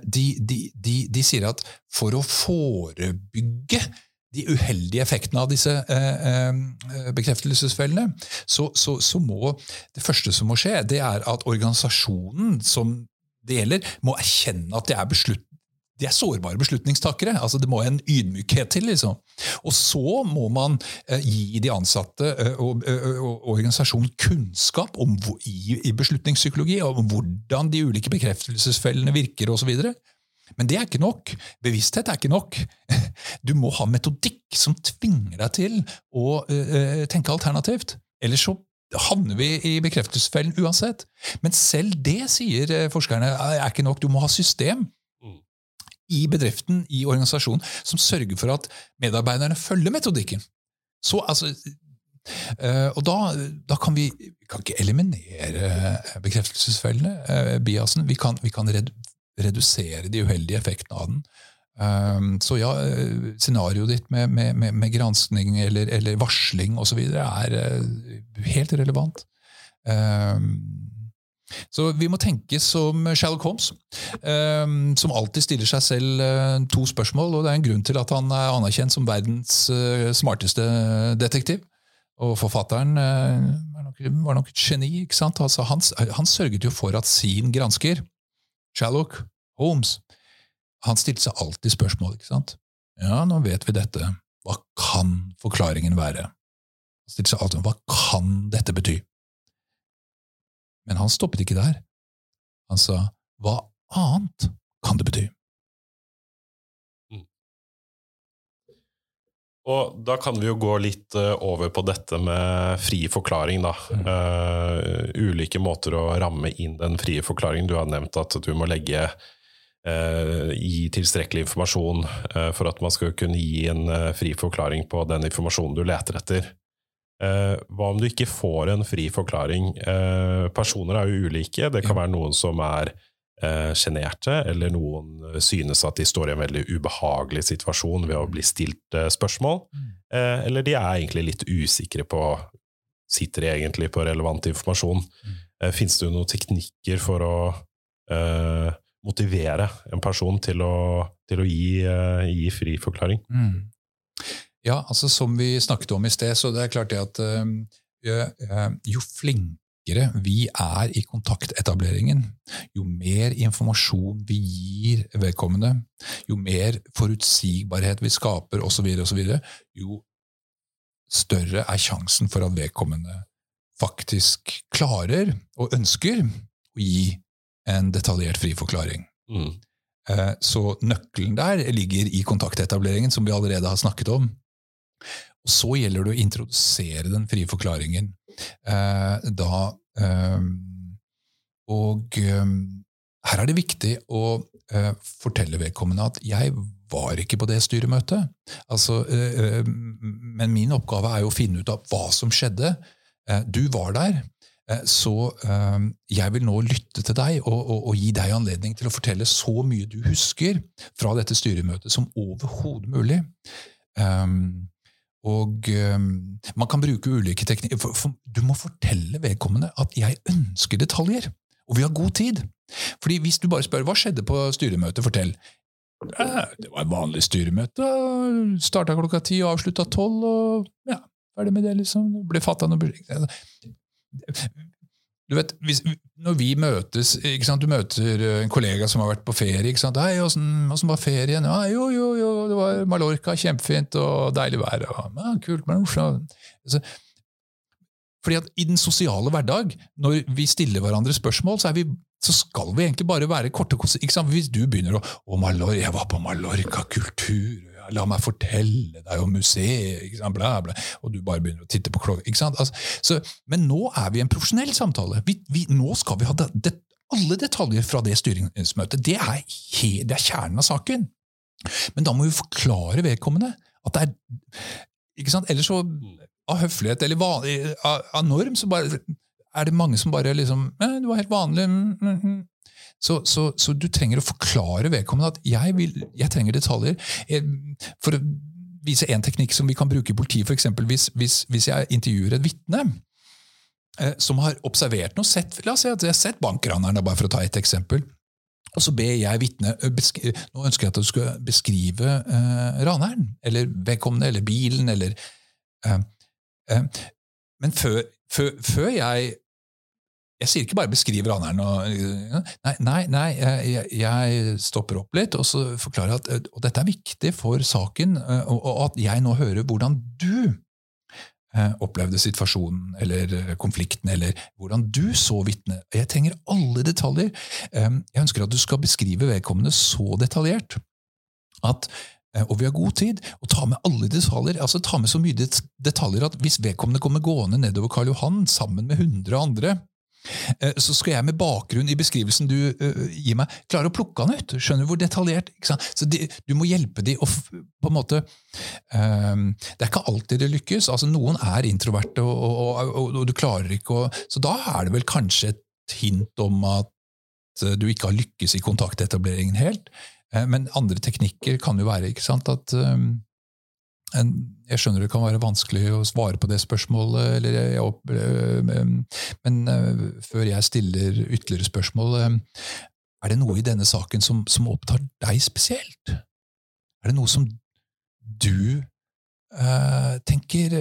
de, de, de, de sier at for å forebygge de uheldige effektene av disse eh, bekreftelsesfellene, så, så, så, må det første som må skje, det er at organisasjonen som det gjelder, må erkjenne at det er beslut, de er sårbare beslutningstakere. altså Det må en ydmykhet til. liksom. Og så må man eh, gi de ansatte eh, og, eh, og, organisasjonen kunnskap om, i, i, beslutningspsykologi, om hvordan de ulike bekreftelsesfellene virker osv. Men det er ikke nok. Bevissthet er ikke nok. Du må ha metodikk som tvinger deg til å eh, tenke alternativt. Ellers så havner vi i bekreftelsesfellen uansett. Men selv det, sier forskerne, er ikke nok. Du må ha system i bedriften, i organisasjonen, som sørger for at medarbeiderne følger metodikken. Så, altså, øh, og da, da, kan vi, vi kan ikke eliminere bekreftelsesfellene, øh, biasen. Vi kan, vi kan redusere de uheldige effektene av den. Så ja, scenarioet ditt med, med, med, med granskning eller, eller varsling osv. er helt relevant. Så vi må tenke som Sherlock Holmes, um, som alltid stiller seg selv uh, to spørsmål. og Det er en grunn til at han er anerkjent som verdens uh, smarteste detektiv. Og forfatteren nok, var, nok, et geni. ikke sant? Altså, han, han, sørget jo for at sin gransker, Sherlock Holmes, han stilte seg alltid spørsmål. ikke sant? Ja, nå vet vi dette. Hva kan forklaringen være? Han stilte seg alltid, Hva kan dette bety? Men han stoppet ikke der. Han sa hva annet kan det bety? Mm. Og da kan vi jo gå litt uh, over på dette med fri forklaring, da. Mm. Uh, ulike måter å ramme inn den frie forklaringen. Du har nevnt at du må legge uh, gi tilstrekkelig informasjon for at man skal kunne gi en fri forklaring på den informasjonen du leter etter. Eh, hva om du ikke får en fri forklaring? Eh, personer er jo ulike. Det kan være noen som er eh, eller noen synes at de står i en veldig ubehagelig situasjon ved å bli stilt eh, spørsmål. Mm. Eh, eller de er egentlig litt usikre på Sitter de egentlig på relevant informasjon? Mm. Eh, Fins det noen teknikker for å motivere en person til å, til å gi, gi, fri forklaring? Mm. Ja, altså Som vi snakket om i sted, så det er klart det at øh, jo flinkere vi er i kontaktetableringen, jo mer informasjon vi gir vedkommende, jo mer forutsigbarhet vi skaper osv., jo større er sjansen for at vedkommende faktisk klarer og ønsker å gi en detaljert friforklaring. Mm. Så nøkkelen der ligger i kontaktetableringen, som vi allerede har snakket om. Og Så gjelder det å introdusere den frie forklaringen. Eh, da, eh, og eh, her er det viktig å eh, fortelle vedkommende at 'jeg var ikke på det styremøtet'. Altså, eh, eh, men min oppgave er jo å finne ut av hva som skjedde. du var der. Så jeg vil nå lytte til deg og, og, og, gi deg anledning til å fortelle så mye du husker fra dette styremøtet som overhodet mulig. Um, og um, Man kan bruke ulike teknikker. For, for, du må fortelle vedkommende at 'jeg ønsker detaljer', og vi har god tid. Fordi Hvis du bare spør 'hva skjedde på styremøtet', fortell. Det var et vanlig styremøte. Starta klokka ti og avslutta tolv. og ja, Ferdig med det, liksom. Ble fatta noe du vet, hvis, Når vi møtes ikke sant, Du møter en kollega som har vært på ferie. ikke sant, Hei, åssen var ferien? Ja, jo, jo, jo, det var Mallorca, kjempefint og deilig vær. Og, ja, kult, men altså, fordi at I den sosiale hverdag, når vi stiller hverandre spørsmål, så, vi, så skal vi egentlig bare være korte? Hvis du begynner å 'Å, Mallorca, jeg var på Mallorca, kultur' La meg fortelle deg om museet? Bla, bla. og du bare begynner å titte på klokka. Altså, så, men nå er vi i en profesjonell samtale. Vi, vi, nå skal vi ha det, det, alle detaljer fra det styringsmøtet. Det er, he, det er kjernen av saken. Men da må vi forklare vedkommende at det er ikke sant? Ellers så, av høflighet eller vanlig, av, av norm, så bare, er det mange som bare liksom eh, 'Det var helt vanlig.' Mm, mm, mm. Så, så, så, du trenger å forklare vedkommende at jeg, vil, jeg trenger detaljer. For å vise én teknikk som vi kan bruke i politiet, f.eks. Hvis, hvis, hvis jeg intervjuer et vitne eh, som har observert noe, sett, la oss si at jeg har sett bankraneren, bare for å ta et eksempel. Og så ber jeg vitnet Nå ønsker jeg at du skal beskrive eh, raneren, eller vedkommende, eller bilen, eller eh, eh, Men før, før, før, jeg Jeg sier ikke bare beskriver han her Og, nei, nei, nei jeg, jeg, stopper opp litt og så forklarer at og dette er viktig for saken, eh, og, og at jeg nå hører hvordan du Eh, opplevde situasjonen eller eh, konflikten, eller hvordan du så vitnet. Jeg trenger alle detaljer. Jeg ønsker at du skal beskrive vedkommende så detaljert at eh, og vi har god tid, og ta med alle detaljer. altså Ta med så mye detaljer at hvis vedkommende kommer gående nedover Karl Johan sammen med 100 andre, Eh, så skal jeg med bakgrunn i beskrivelsen du uh, gir meg, klare å plukke han ut. Skjønner du hvor detaljert? Så de, Du må hjelpe dem å på en måte um, Det er ikke alltid det lykkes. altså Noen er introverte, og, og, og, og, du klarer ikke å Så da er det vel kanskje et hint om at du ikke har lykkes i kontaktetableringen helt. Men andre teknikker kan jo være ikke sant, at um, jeg skjønner det kan være vanskelig å svare på det spørsmålet, jeg, men eh, før jeg stiller ytterligere spørsmål eh, Er det noe i denne saken som, som opptar deg spesielt? Er det noe som du uh, tenker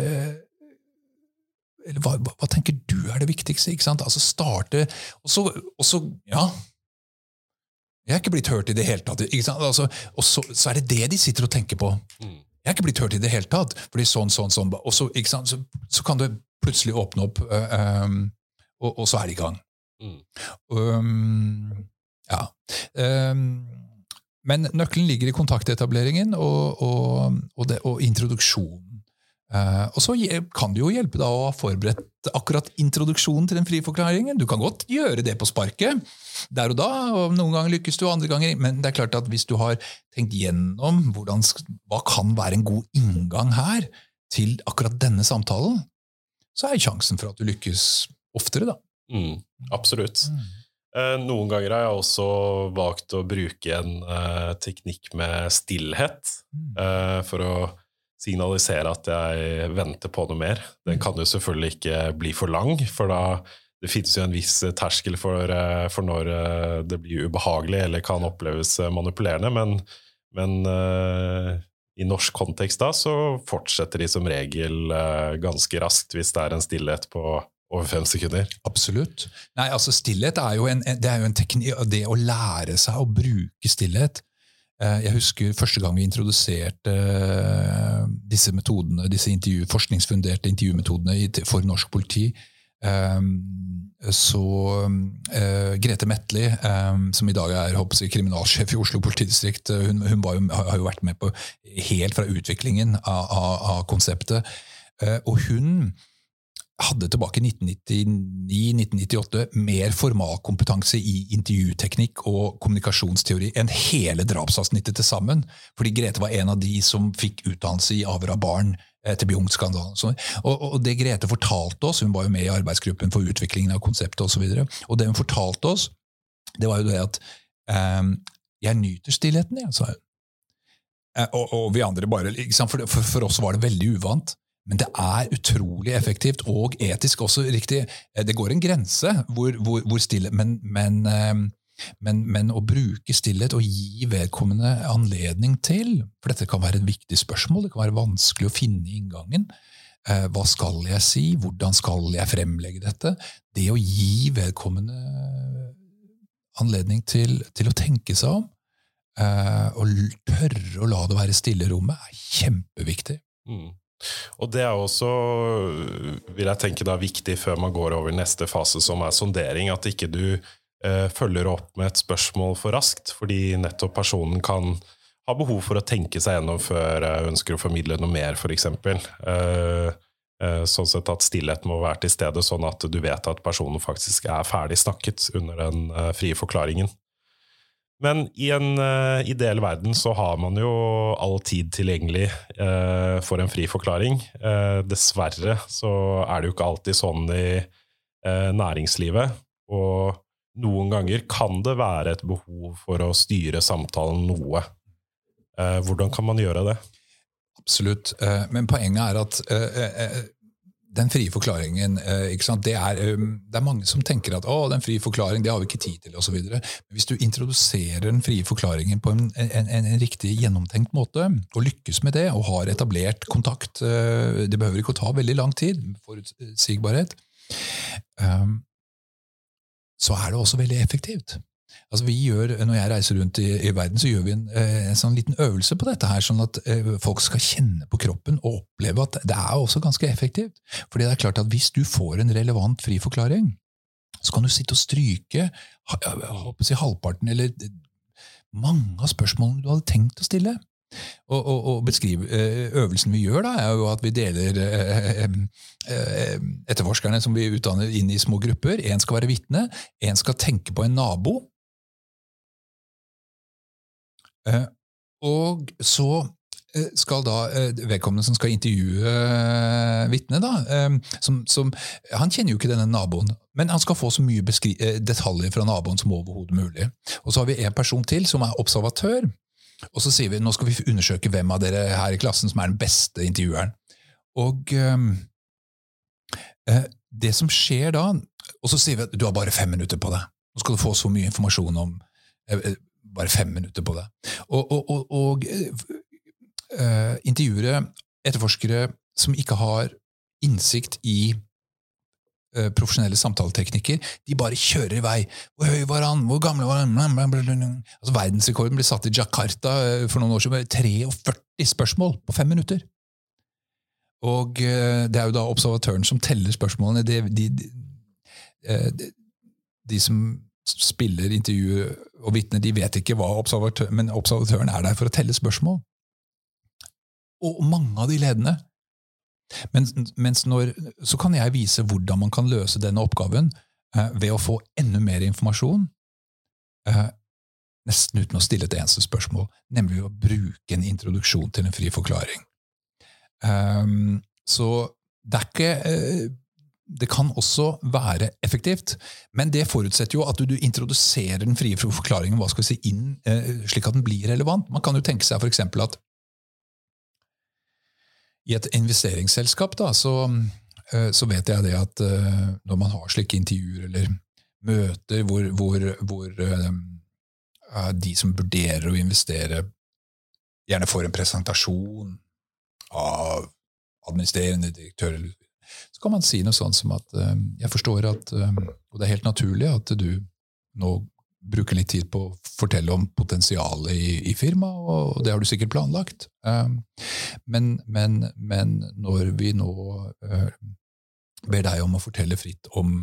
eller hva, hva, tenker du er det viktigste? ikke sant? Altså starte Og så, og så ja, jeg er ikke blitt hørt i det hele tatt. Altså, og så, så, er det det de sitter og tenker på. Mm. Jeg er ikke blitt hørt i det hele tatt. fordi sånn, sånn, sånn, Og så, så, så kan det plutselig åpne opp, um, og, og, så er det i gang. Mm. Um, ja. Um, men nøkkelen ligger i kontaktetableringen og, og, og, det, og introduksjonen. Uh, og så kan det jo hjelpe da å ha forberedt akkurat introduksjonen til den friforklaringen. Du kan godt gjøre det på sparket der og da, og noen ganger lykkes du, andre ganger Men det er klart at hvis du har tenkt gjennom hvordan, hva kan være en god inngang her til akkurat denne samtalen, så er sjansen for at du lykkes oftere, da. Mm, absolutt. Mm. Uh, noen ganger har jeg også valgt å bruke en uh, teknikk med stillhet mm. for å signalisere at jeg venter på noe mer. Den kan jo selvfølgelig ikke bli for lang, for da det finnes jo en viss terskel for, eh, for når eh, det blir ubehagelig eller kan oppleves eh, manipulerende, men, men i norsk kontekst da så fortsetter de som regel ganske raskt hvis det er en stillhet på over fem sekunder. Absolutt. Nei, altså Stillhet er jo en, det er jo en teknikk, det å lære seg å bruke stillhet jeg husker første gang vi introduserte eh, disse metodene, disse intervju, forskningsfunderte intervjumetodene for norsk politi. Eh, så Grete Metli, som i dag er jeg, kriminalsjef i Oslo politidistrikt, hun, hun jo, har jo vært med på helt fra utviklingen av, av, av konseptet. Og hun hadde tilbake i 1999-1998 mer formalkompetanse i intervjuteknikk og kommunikasjonsteori enn hele drapsavsnittet til sammen. Fordi Grete var en av de som fikk utdannelse i avhør av barn etter Bjugn-skandalen. Og, og, det Grete fortalte oss, hun var jo med i arbeidsgruppen for utviklingen av konseptet osv., og, så og det hun fortalte oss, det var jo det at um, jeg nyter stillheten, jeg, sa hun. Eh, og, og, vi andre bare, for, for, for oss var det veldig uvant. Men det er utrolig effektivt, og etisk også riktig. Eh, det går en grense hvor, hvor, hvor stille, men, men, eh, men, men, å bruke stillhet og gi vedkommende anledning til For dette kan være et viktig spørsmål, det kan være vanskelig å finne inngangen. Eh, hva skal jeg si? Hvordan skal jeg fremlegge dette? Det å gi vedkommende anledning til, til å tenke seg om, og tørre å la det være stille i rommet, er kjempeviktig. Mm. Og det er også, vil jeg tenke, da, viktig før man går over neste fase, som er sondering, at ikke du eh, følger opp med et spørsmål for raskt, fordi nettopp personen kan ha behov for å tenke seg gjennom før jeg ønsker å formidle noe mer, f.eks. Uh, uh, sånn sett at stillhet må være til stede, sånn at du vet at personen faktisk er ferdig snakket under den uh, frie forklaringen. Men i en uh, ideell verden så har man jo all tid tilgjengelig uh, for en fri forklaring. Uh, dessverre så er det jo ikke alltid sånn i næringslivet. Og noen ganger kan det være et behov for å styre samtalen noe. hvordan kan man gjøre det? Absolutt. Men poenget er at den frie forklaringen eh, det er, eh, det, er, mange som tenker at å, den frie forklaring, det har vi ikke tid til osv. Hvis du introduserer den frie forklaringen på en, en, en, riktig gjennomtenkt måte, og lykkes med det, og har etablert kontakt eh, Det behøver ikke å ta veldig lang tid, forutsigbarhet. Så er det også veldig effektivt. Altså vi gjør, Når jeg reiser rundt i, i verden, så gjør vi en, eh, en, sånn liten øvelse på dette, her, sånn at eh, folk skal kjenne på kroppen og oppleve at det er også ganske effektivt. Fordi det er klart at Hvis du får en relevant fri forklaring, så kan du sitte og stryke si, halvparten eller mange av spørsmålene du hadde tenkt å stille. Og, og, og beskrive, eh, Øvelsen vi gjør, da, er jo at vi deler eh, eh, etterforskerne som vi utdanner inn i små grupper. Én skal være vitne, én skal tenke på en nabo, Eh, og så eh, skal da eh, vedkommende som skal intervjue vitnet, Han kjenner jo ikke denne naboen, men han skal få så mye detaljer fra naboen som overhodet mulig. Og så har vi en person til som er observatør. Og så sier vi nå skal vi undersøke hvem av dere her i klassen som er den beste intervjueren. Og det som skjer da Og så sier vi at du har bare fem minutter på deg. Nå skal du få så mye informasjon om bare fem minutter på det. Og, og, og, og uh, intervjuere etterforskere som ikke har innsikt i uh, profesjonelle samtaleteknikker, de bare kjører i vei. Hvor høy var han? Hvor gamle var han? Altså, verdensrekorden ble satt i Jakarta for noen år siden. 43 spørsmål på fem minutter! Og det er jo da observatøren som teller spørsmålene. De, de, de, de som spiller, intervju og vitne de vet ikke hva observatør, men observatøren er der for å telle spørsmål. Og mange av de ledende. Mens, mens når, så kan jeg vise hvordan man kan løse denne oppgaven eh, ved å få enda mer informasjon, eh, nesten uten å stille et eneste spørsmål, nemlig å bruke en introduksjon til en fri forklaring. Um, så det er ikke eh, det kan også være effektivt, men det forutsetter jo at du, du introduserer den frie forklaringen hva skal vi si, inn, eh, slik at den blir relevant. Man kan jo tenke seg f.eks. at i et investeringsselskap da, så, eh, så, vet jeg det at eh, når man har slike intervjuer eller møter hvor, hvor, hvor eh, de som vurderer å investere, gjerne får en presentasjon av administrerende direktør eller så kan man si noe sånn som at uh, jeg forstår at uh, Og det er helt naturlig at du nå bruker litt tid på å fortelle om potensialet i, i firmaet, og det har du sikkert planlagt. Uh, men, men, men, når vi nå ber deg om å fortelle fritt om,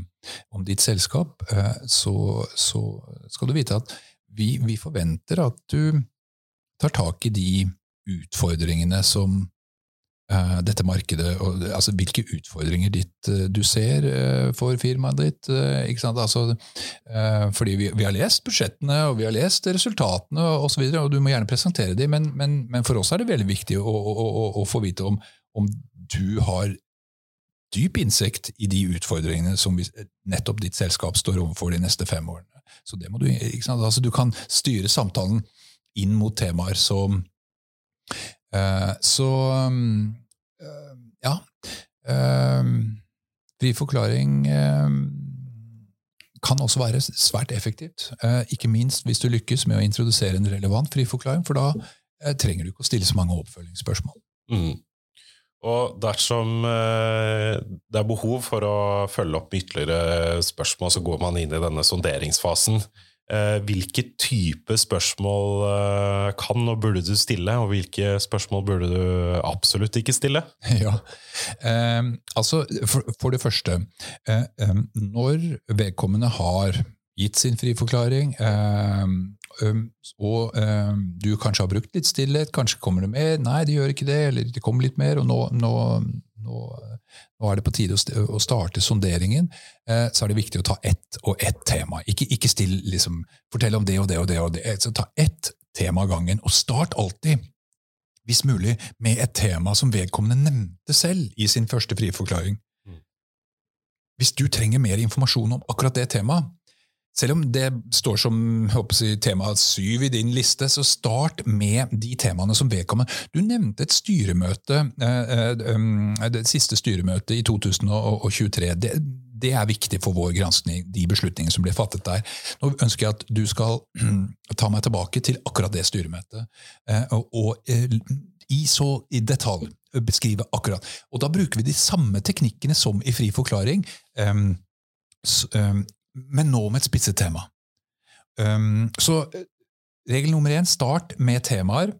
om ditt selskap, så, så, skal du vite at vi, vi forventer at du tar tak i de utfordringene som dette markedet, og altså, hvilke utfordringer ditt, uh, du ser uh, for firmaet ditt. ikke sant? Altså, fordi vi, vi, har lest budsjettene og vi har lest resultatene, og, så videre, og du må gjerne presentere dem, men, men, men, for oss er det veldig viktig å, å, å, å få vite om, om, du har dyp innsikt i de utfordringene som vi, nettopp ditt selskap står overfor de neste fem årene. Så det må Du ikke sant? Altså, du kan styre samtalen inn mot temaer som Eh, så eh, ja. Eh, fri forklaring kan også være svært effektivt. Ikke minst hvis du lykkes med å introdusere en relevant fri forklaring, for da trenger du ikke å stille så mange oppfølgingsspørsmål. Mm. Og dersom det er behov for å følge opp med ytterligere spørsmål, så går man inn i denne sonderingsfasen. Eh, hvilke type spørsmål eh, kan og burde du stille, og hvilke spørsmål burde du absolutt ikke stille? Ja, eh, altså for, for, det første eh, eh, Når vedkommende har gitt sin friforklaring, um, og du kanskje har brukt litt stillhet, kanskje kommer det mer, nei, det gjør ikke det, eller det kommer litt mer, og nå, nå, nå, nå er det på tide å starte sonderingen, uh, så er det viktig å ta ett og ett tema. Ikke, ikke still, liksom, fortell om det og det og det, og det. Så ta ett tema av gangen, og start alltid hvis mulig, med et tema som vedkommende nevnte selv i sin første friforklaring. forklaring. Hvis du trenger mer informasjon om akkurat det temaet, selv om det står som jeg, tema syv i din liste, så start med de temaene som vedkommende Du nevnte et styremøte, eh, eh, det siste styremøtet i 2023. Det, det er viktig for vår granskning, de beslutningene som ble fattet der. Nå ønsker jeg at du skal ta meg tilbake til akkurat det styremøtet, eh, og, i så i detalj beskrive akkurat. Og da bruker vi de samme teknikkene som i fri forklaring. Um, um, men nå med et spisset tema. Um, så eh, regel nummer én start med temaer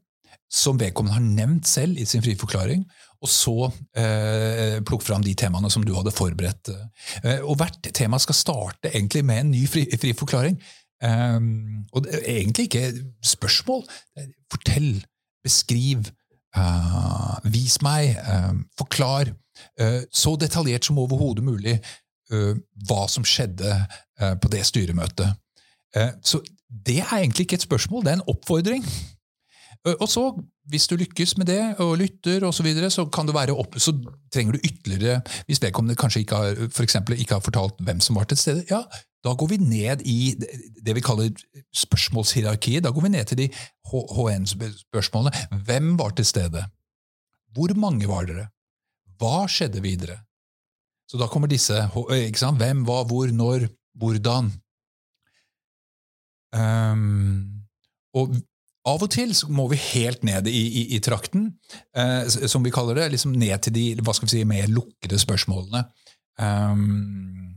som vedkommende har nevnt selv i sin friforklaring, og så eh, plukk fram de temaene som du hadde forberedt. Eh, og hvert tema skal starte egentlig med en ny fri, friforklaring. Um, og det er egentlig ikke spørsmål. Fortell, beskriv, uh, vis meg, uh, forklar. Så detaljert som overhodet mulig hva som skjedde på det styremøtet. Så det er egentlig ikke et spørsmål, det er en oppfordring. Og så, hvis du lykkes med det, og lytter osv., så, videre, så kan det være opp, så trenger du ytterligere Hvis vedkommende kanskje ikke har, for eksempel, ikke har fortalt hvem som var til stede, ja, da går vi ned i det vi kaller spørsmålshierarkiet. Da går vi ned til de HN-spørsmålene. Hvem var til stede? Hvor mange var dere? Hva skjedde videre? Så da kommer disse ikke sant? Hvem, hva, hvor, når, hvordan. Um, og av og til må vi helt ned i, i, i trakten, eh, som vi kaller det. liksom Ned til de hva skal vi si, mer lukkede spørsmålene. Um,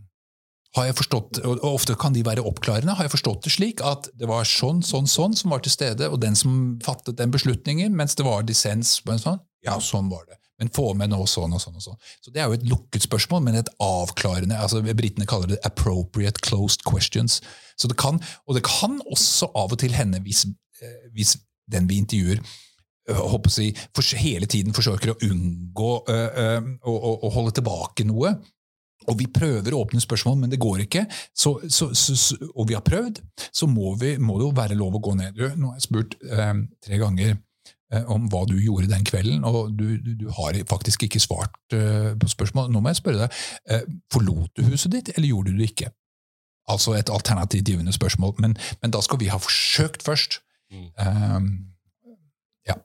har jeg forstått, og Ofte kan de være oppklarende. Har jeg forstått det slik at det var sånn, sånn, sånn som var til stede, og den som fattet den beslutningen, mens det var dissens sånn? Ja, sånn var det men få med nå sånn og sånn. og sånn. Så Det er jo et lukket spørsmål, men et avklarende altså Britene kaller det 'appropriate closed questions'. Så det kan, Og det kan også av og til hende, hvis, eh, hvis den vi intervjuer håper å for, hele tiden forsøker å unngå øh, å, holde tilbake noe, og vi prøver å åpne spørsmål, men det går ikke, så, så, så, og vi har prøvd, så må, vi, må, det jo være lov å gå ned. Nå har jeg spurt eh, tre ganger Eh, om hva du gjorde den kvelden, og du, du, du har faktisk ikke svart uh, på spørsmål. Nå må jeg spørre deg, uh, forlot du huset ditt, eller gjorde du det ikke? Altså et alternativt givende spørsmål, men, men, da skal vi ha forsøkt først. Mm. Um, ja.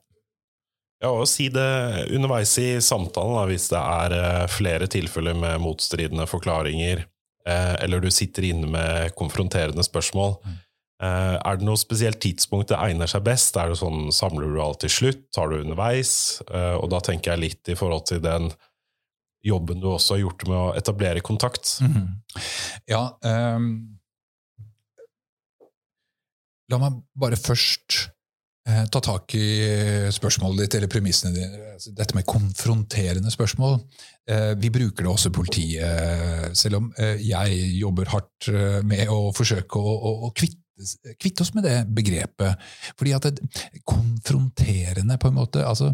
Ja, og si det underveis i samtalen, da, hvis det er flere tilfeller med motstridende forklaringer, eh, eller du sitter inne med konfronterende spørsmål. Mm Eh, er det noe spesielt tidspunkt det egner seg best? Er det sånn, Samler du alt til slutt? Tar du underveis? Eh, og da tenker jeg litt i forhold til den jobben du også har gjort med å etablere kontakt. Mm -hmm. Ja um, La meg bare først uh, ta tak i spørsmålet ditt, eller premissene dine. Altså, dette med konfronterende spørsmål. Uh, vi bruker det også i politiet, selv om uh, jeg jobber hardt med å forsøke å, å, å kvitte kvitte oss med det begrepet. Fordi at det konfronterende, på en måte altså,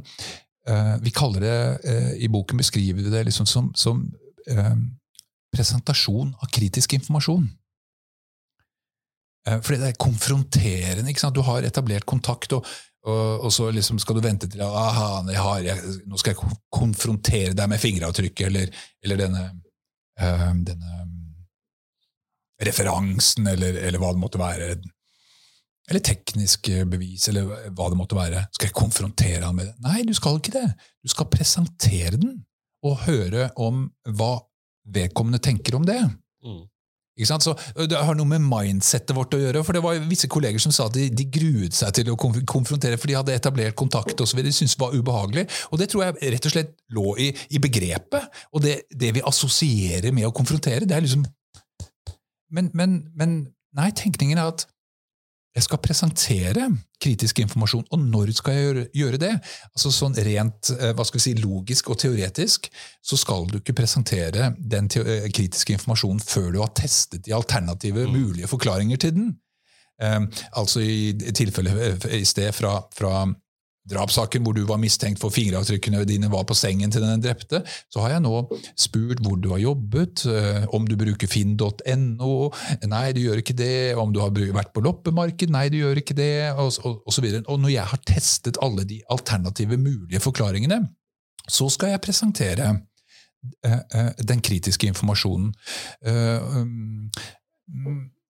uh, Vi kaller det uh, I boken beskriver vi det liksom som, som presentasjon av kritisk informasjon. fordi det er konfronterende. ikke sant? Du har etablert kontakt, og, og, og så liksom skal du vente til aha, har, jeg, nå skal jeg konfrontere deg med fingeravtrykket, eller, eller denne, denne referansen, eller, eller, hva det måtte være. Eller teknisk bevis, eller hva det måtte være. Skal jeg konfrontere han med det? Nei, du skal ikke det. Du skal presentere den, og høre om hva vedkommende tenker om det. Mm. Så Det har noe med mindsettet vårt å gjøre. for Det var visse kolleger som sa at de, de gruet seg til å konfrontere, for de hadde etablert kontakt og så videre, De syntes det var ubehagelig. Og Det tror jeg rett og slett lå i, i begrepet. Og det, det, vi assosierer med å konfrontere, det er liksom men, men, men, nei, tenkningen er at jeg skal presentere kritisk informasjon. Og når skal jeg gjøre, gjøre det? Altså sånn Rent eh, hva skal vi si, logisk og teoretisk så skal du ikke presentere den eh, kritiske informasjonen før du har testet de alternative mm. mulige forklaringer til den. Um, altså i tilfellet i sted fra, fra drapssaken hvor du var mistenkt for fingeravtrykkene dine var på sengen til den drepte, så har jeg nå spurt hvor du har jobbet, eh, om du bruker finn.no, nei, du gjør ikke det, om du har vært på loppemarked, nei, du gjør ikke det, og, og, og så videre. Og når jeg har testet alle de alternative mulige forklaringene, så skal jeg presentere uh, uh, den kritiske informasjonen. Uh, um,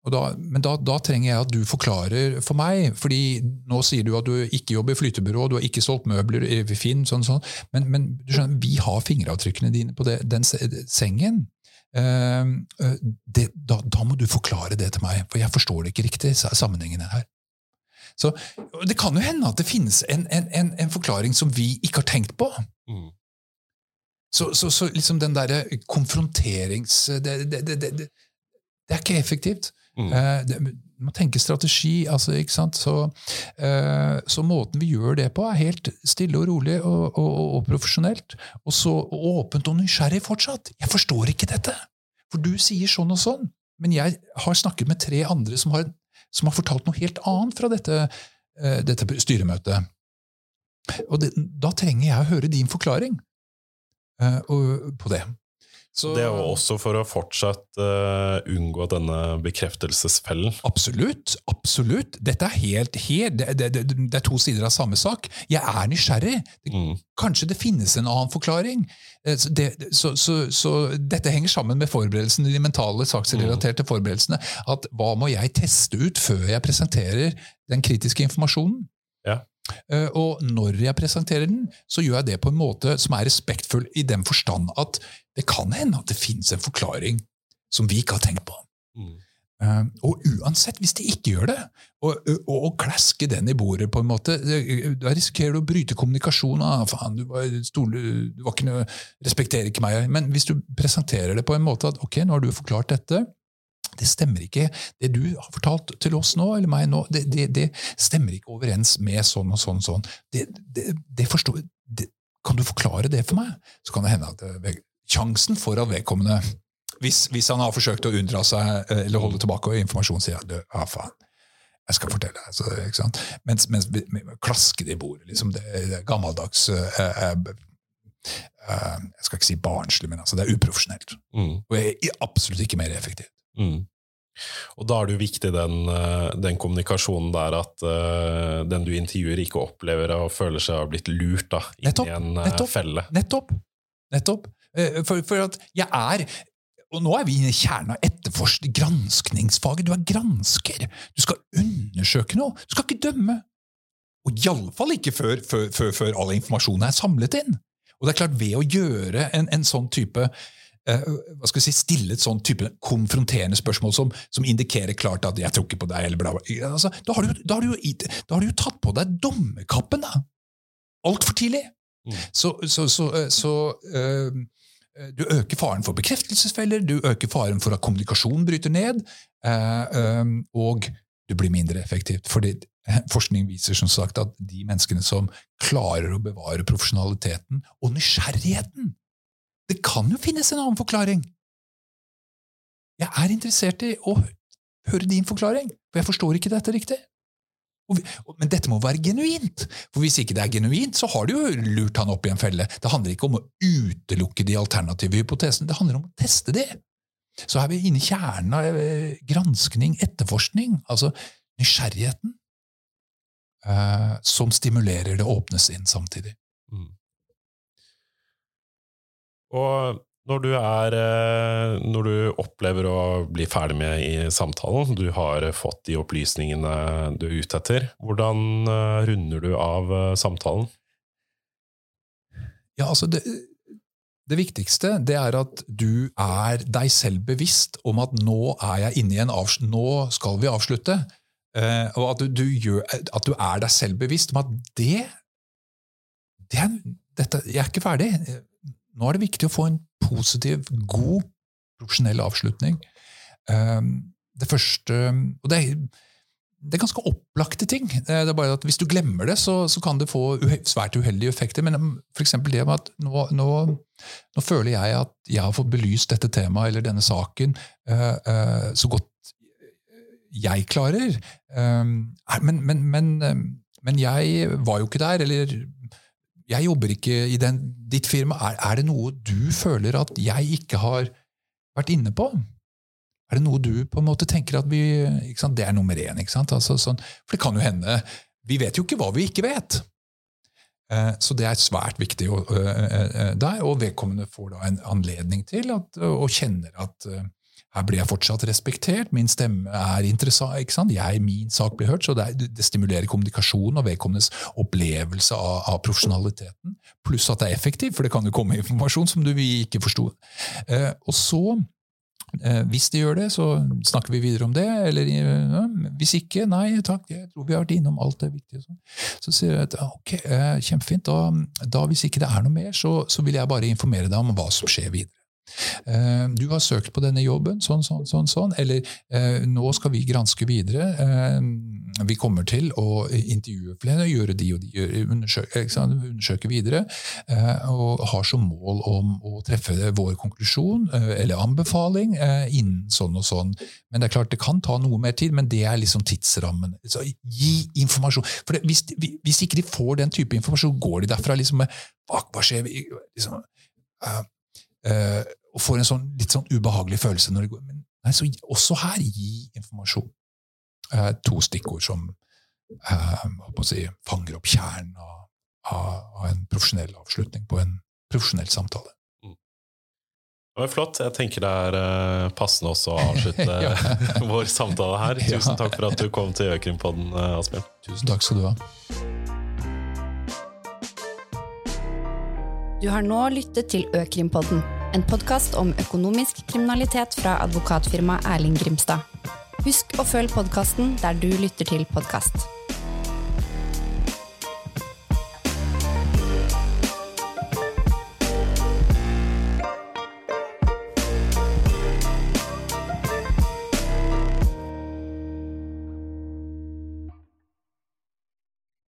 da, men da, da, trenger jeg at du forklarer for meg. fordi Nå sier du at du ikke jobber i flyttebyrå, du har ikke solgt møbler i Finn. sånn, sånn. Men, men skjønner, vi har fingeravtrykkene dine på det, den sengen. Uh, det, da, da, må du forklare det til meg, for jeg forstår det ikke riktig. sammenhengene her. Så Det kan jo hende at det finnes en, en, en, en forklaring som vi ikke har tenkt på. Mm. Så, så, så, liksom den derre konfronterings... Det, det, det, det, er ikke effektivt. Mm. Eh, det, man tenker strategi. altså, ikke sant? Så, eh, så, måten vi gjør det på, er helt stille og rolig og, og, og profesjonelt. Og så åpent og nysgjerrig fortsatt. Jeg forstår ikke dette! For du sier sånn og sånn. Men jeg har snakket med tre andre som har, som har fortalt noe helt annet fra dette, eh, dette styremøtet. Og det, da trenger jeg å høre din forklaring uh, på det. Så, det er jo også for å fortsatt uh, unngå denne bekreftelsesfellen. Absolutt. absolutt. Dette er helt, helt det, det, det, det, er to sider av samme sak. Jeg er nysgjerrig. Mm. Kanskje det finnes en annen forklaring. Eh, så, så, så, dette henger sammen med forberedelsene, de mentale saksrelaterte mm. forberedelsene. At hva må jeg teste ut før jeg presenterer den kritiske informasjonen? Ja. Uh, og når jeg presenterer den, så gjør jeg det på en måte som er respektfull i den forstand at det kan hende at det finnes en forklaring som vi ikke har tenkt på. Mm. Uh, og uansett, hvis de ikke gjør det, og, klaske den i bordet, på en måte, da risikerer du å bryte kommunikasjonen. Ah, faen, du, var stole, du var ikke noe, respekterer ikke meg. Men hvis du presenterer det på en måte at ok, nå har du forklart dette, det stemmer ikke. Det du har fortalt til oss nå, eller meg nå, det, det, det stemmer ikke overens med sånn og sånn. sånn. Det, det forstår, kan du forklare det for meg? Så kan det hende at sjansen for at vedkommende, hvis, hvis, han har forsøkt å unndra seg eh, eller holde tilbake informasjon, sier han ja, faen, jeg skal fortelle deg. Så, ikke sant? Mens, mens klasker i bordet. Liksom, det, det gammeldags uh, uh, Jeg skal ikke si barnslig, men altså, det er uprofesjonelt. Mm. Og er absolutt ikke mer effektivt. Mm. Og da er det jo viktig den, den kommunikasjonen der at uh, den du intervjuer, ikke opplever og føler seg å ha blitt lurt da, inn nettopp, i en uh, nettopp, felle. Nettopp. Nettopp. Eh, for, for, at jeg er og nå er vi i kjernen av etterforskning, granskningsfaget. Du er gransker. Du skal undersøke noe. Du skal ikke dømme. Og iallfall ikke før, før, før, før, all informasjonen er samlet inn. Og det er klart, ved å gjøre en, en sånn type eh, hva skal vi si, stille et sånn type konfronterende spørsmål som, som, indikerer klart at 'jeg tror ikke på deg', eller bla, bla. Altså, da, har du, da, har du, da, har du, jo tatt på deg dommerkappen! da. Altfor tidlig! Mm. Så, så, så, eh, så øh, du øker faren for bekreftelsesfeller, du øker faren for at kommunikasjonen bryter ned, øh, øh, og du blir mindre effektivt. Fordi forskning viser som sagt at de menneskene som klarer å bevare profesjonaliteten og nysgjerrigheten Det kan jo finnes en annen forklaring! Jeg er interessert i å høre din forklaring, for jeg forstår ikke dette riktig. Men dette må være genuint! For Hvis ikke det er genuint, så har du jo lurt han opp i en felle. Det handler ikke om å utelukke de alternative hypotesene, det handler om å teste de. Så er vi inne i kjernen av eh, granskning, etterforskning, altså nysgjerrigheten, eh, som stimulerer det åpnes inn samtidig. Mm. Og når du, er, eh, når du opplever å bli ferdig med i samtalen, du har fått de opplysningene du er ute etter, hvordan eh, runder du av eh, samtalen? Ja, altså det, det viktigste det er at du er deg selv bevisst om at nå er jeg inne i en avslutt, nå skal vi avslutte. og at du, gjør, at du, er deg selv bevisst om at det, det dette, Jeg er ikke ferdig. Nå er det viktig å få en positiv, god, profesjonell avslutning. Ehm, det første Og det er det er ganske opplagte ting. Det er bare at Hvis du glemmer det, så, så kan det få svært uheldige effekter. Men f.eks. det med at nå, nå, nå, føler jeg at jeg har fått belyst dette temaet eller denne saken uh, uh, så godt jeg klarer. Um, men, men, men, men, jeg var jo ikke der, eller jeg jobber ikke i den, ditt firma. Er, er det noe du føler at jeg ikke har vært inne på? Er det noe du på en måte tenker at vi Det er nummer én. ikke sant? Altså, sånn, for det kan jo hende Vi vet jo ikke hva vi ikke vet. Eh, så det er svært viktig der, og vedkommende får da en anledning til at, og kjenner at her blir jeg fortsatt respektert, min stemme er interessant, ikke sant? Jeg, min sak blir hørt. Så det, er, det stimulerer kommunikasjonen og vedkommendes opplevelse av, av, profesjonaliteten. Pluss at det er effektivt, for det kan jo komme informasjon som du ikke forsto. Eh, og så Eh, hvis de gjør det, så snakker vi videre om det. Eller ja, hvis ikke, nei takk, jeg tror vi har vært innom alt det viktige. Så sier jeg at ok, eh, kjempefint, da, da, hvis ikke det er noe mer, så, så vil jeg bare informere deg om hva som skjer videre. Eh, du har søkt på denne jobben, sånn, sånn, sånn, sånn. Eller eh, nå skal vi granske videre. Eh, vi kommer til å intervjue flere, gjøre de og de, undersøke, undersøke videre. Og har som mål om å treffe vår konklusjon eller anbefaling innen sånn og sånn. Men det er klart, det kan ta noe mer tid, men det er liksom tidsrammen. Så gi informasjon. For det, hvis, hvis, ikke de får den type informasjon, går de derfra liksom med Hva, skjer? Liksom, uh, uh, og får en sånn, litt sånn ubehagelig følelse. når det går. Men nei, så også her, gi informasjon. Eh, to stikkord som eh, si, fanger opp kjernen av, av, en profesjonell avslutning på en profesjonell samtale. Mm. Det var flott. Jeg tenker det er uh, passende også å avslutte vår samtale her. Tusen takk for at du kom til Økrimpodden, Asbjørn. Tusen takk skal du ha. Du har nå lyttet til Økrimpodden en podkast om økonomisk kriminalitet fra advokatfirmaet Erling Grimstad. Husk å følge podkasten der du lytter til podkast.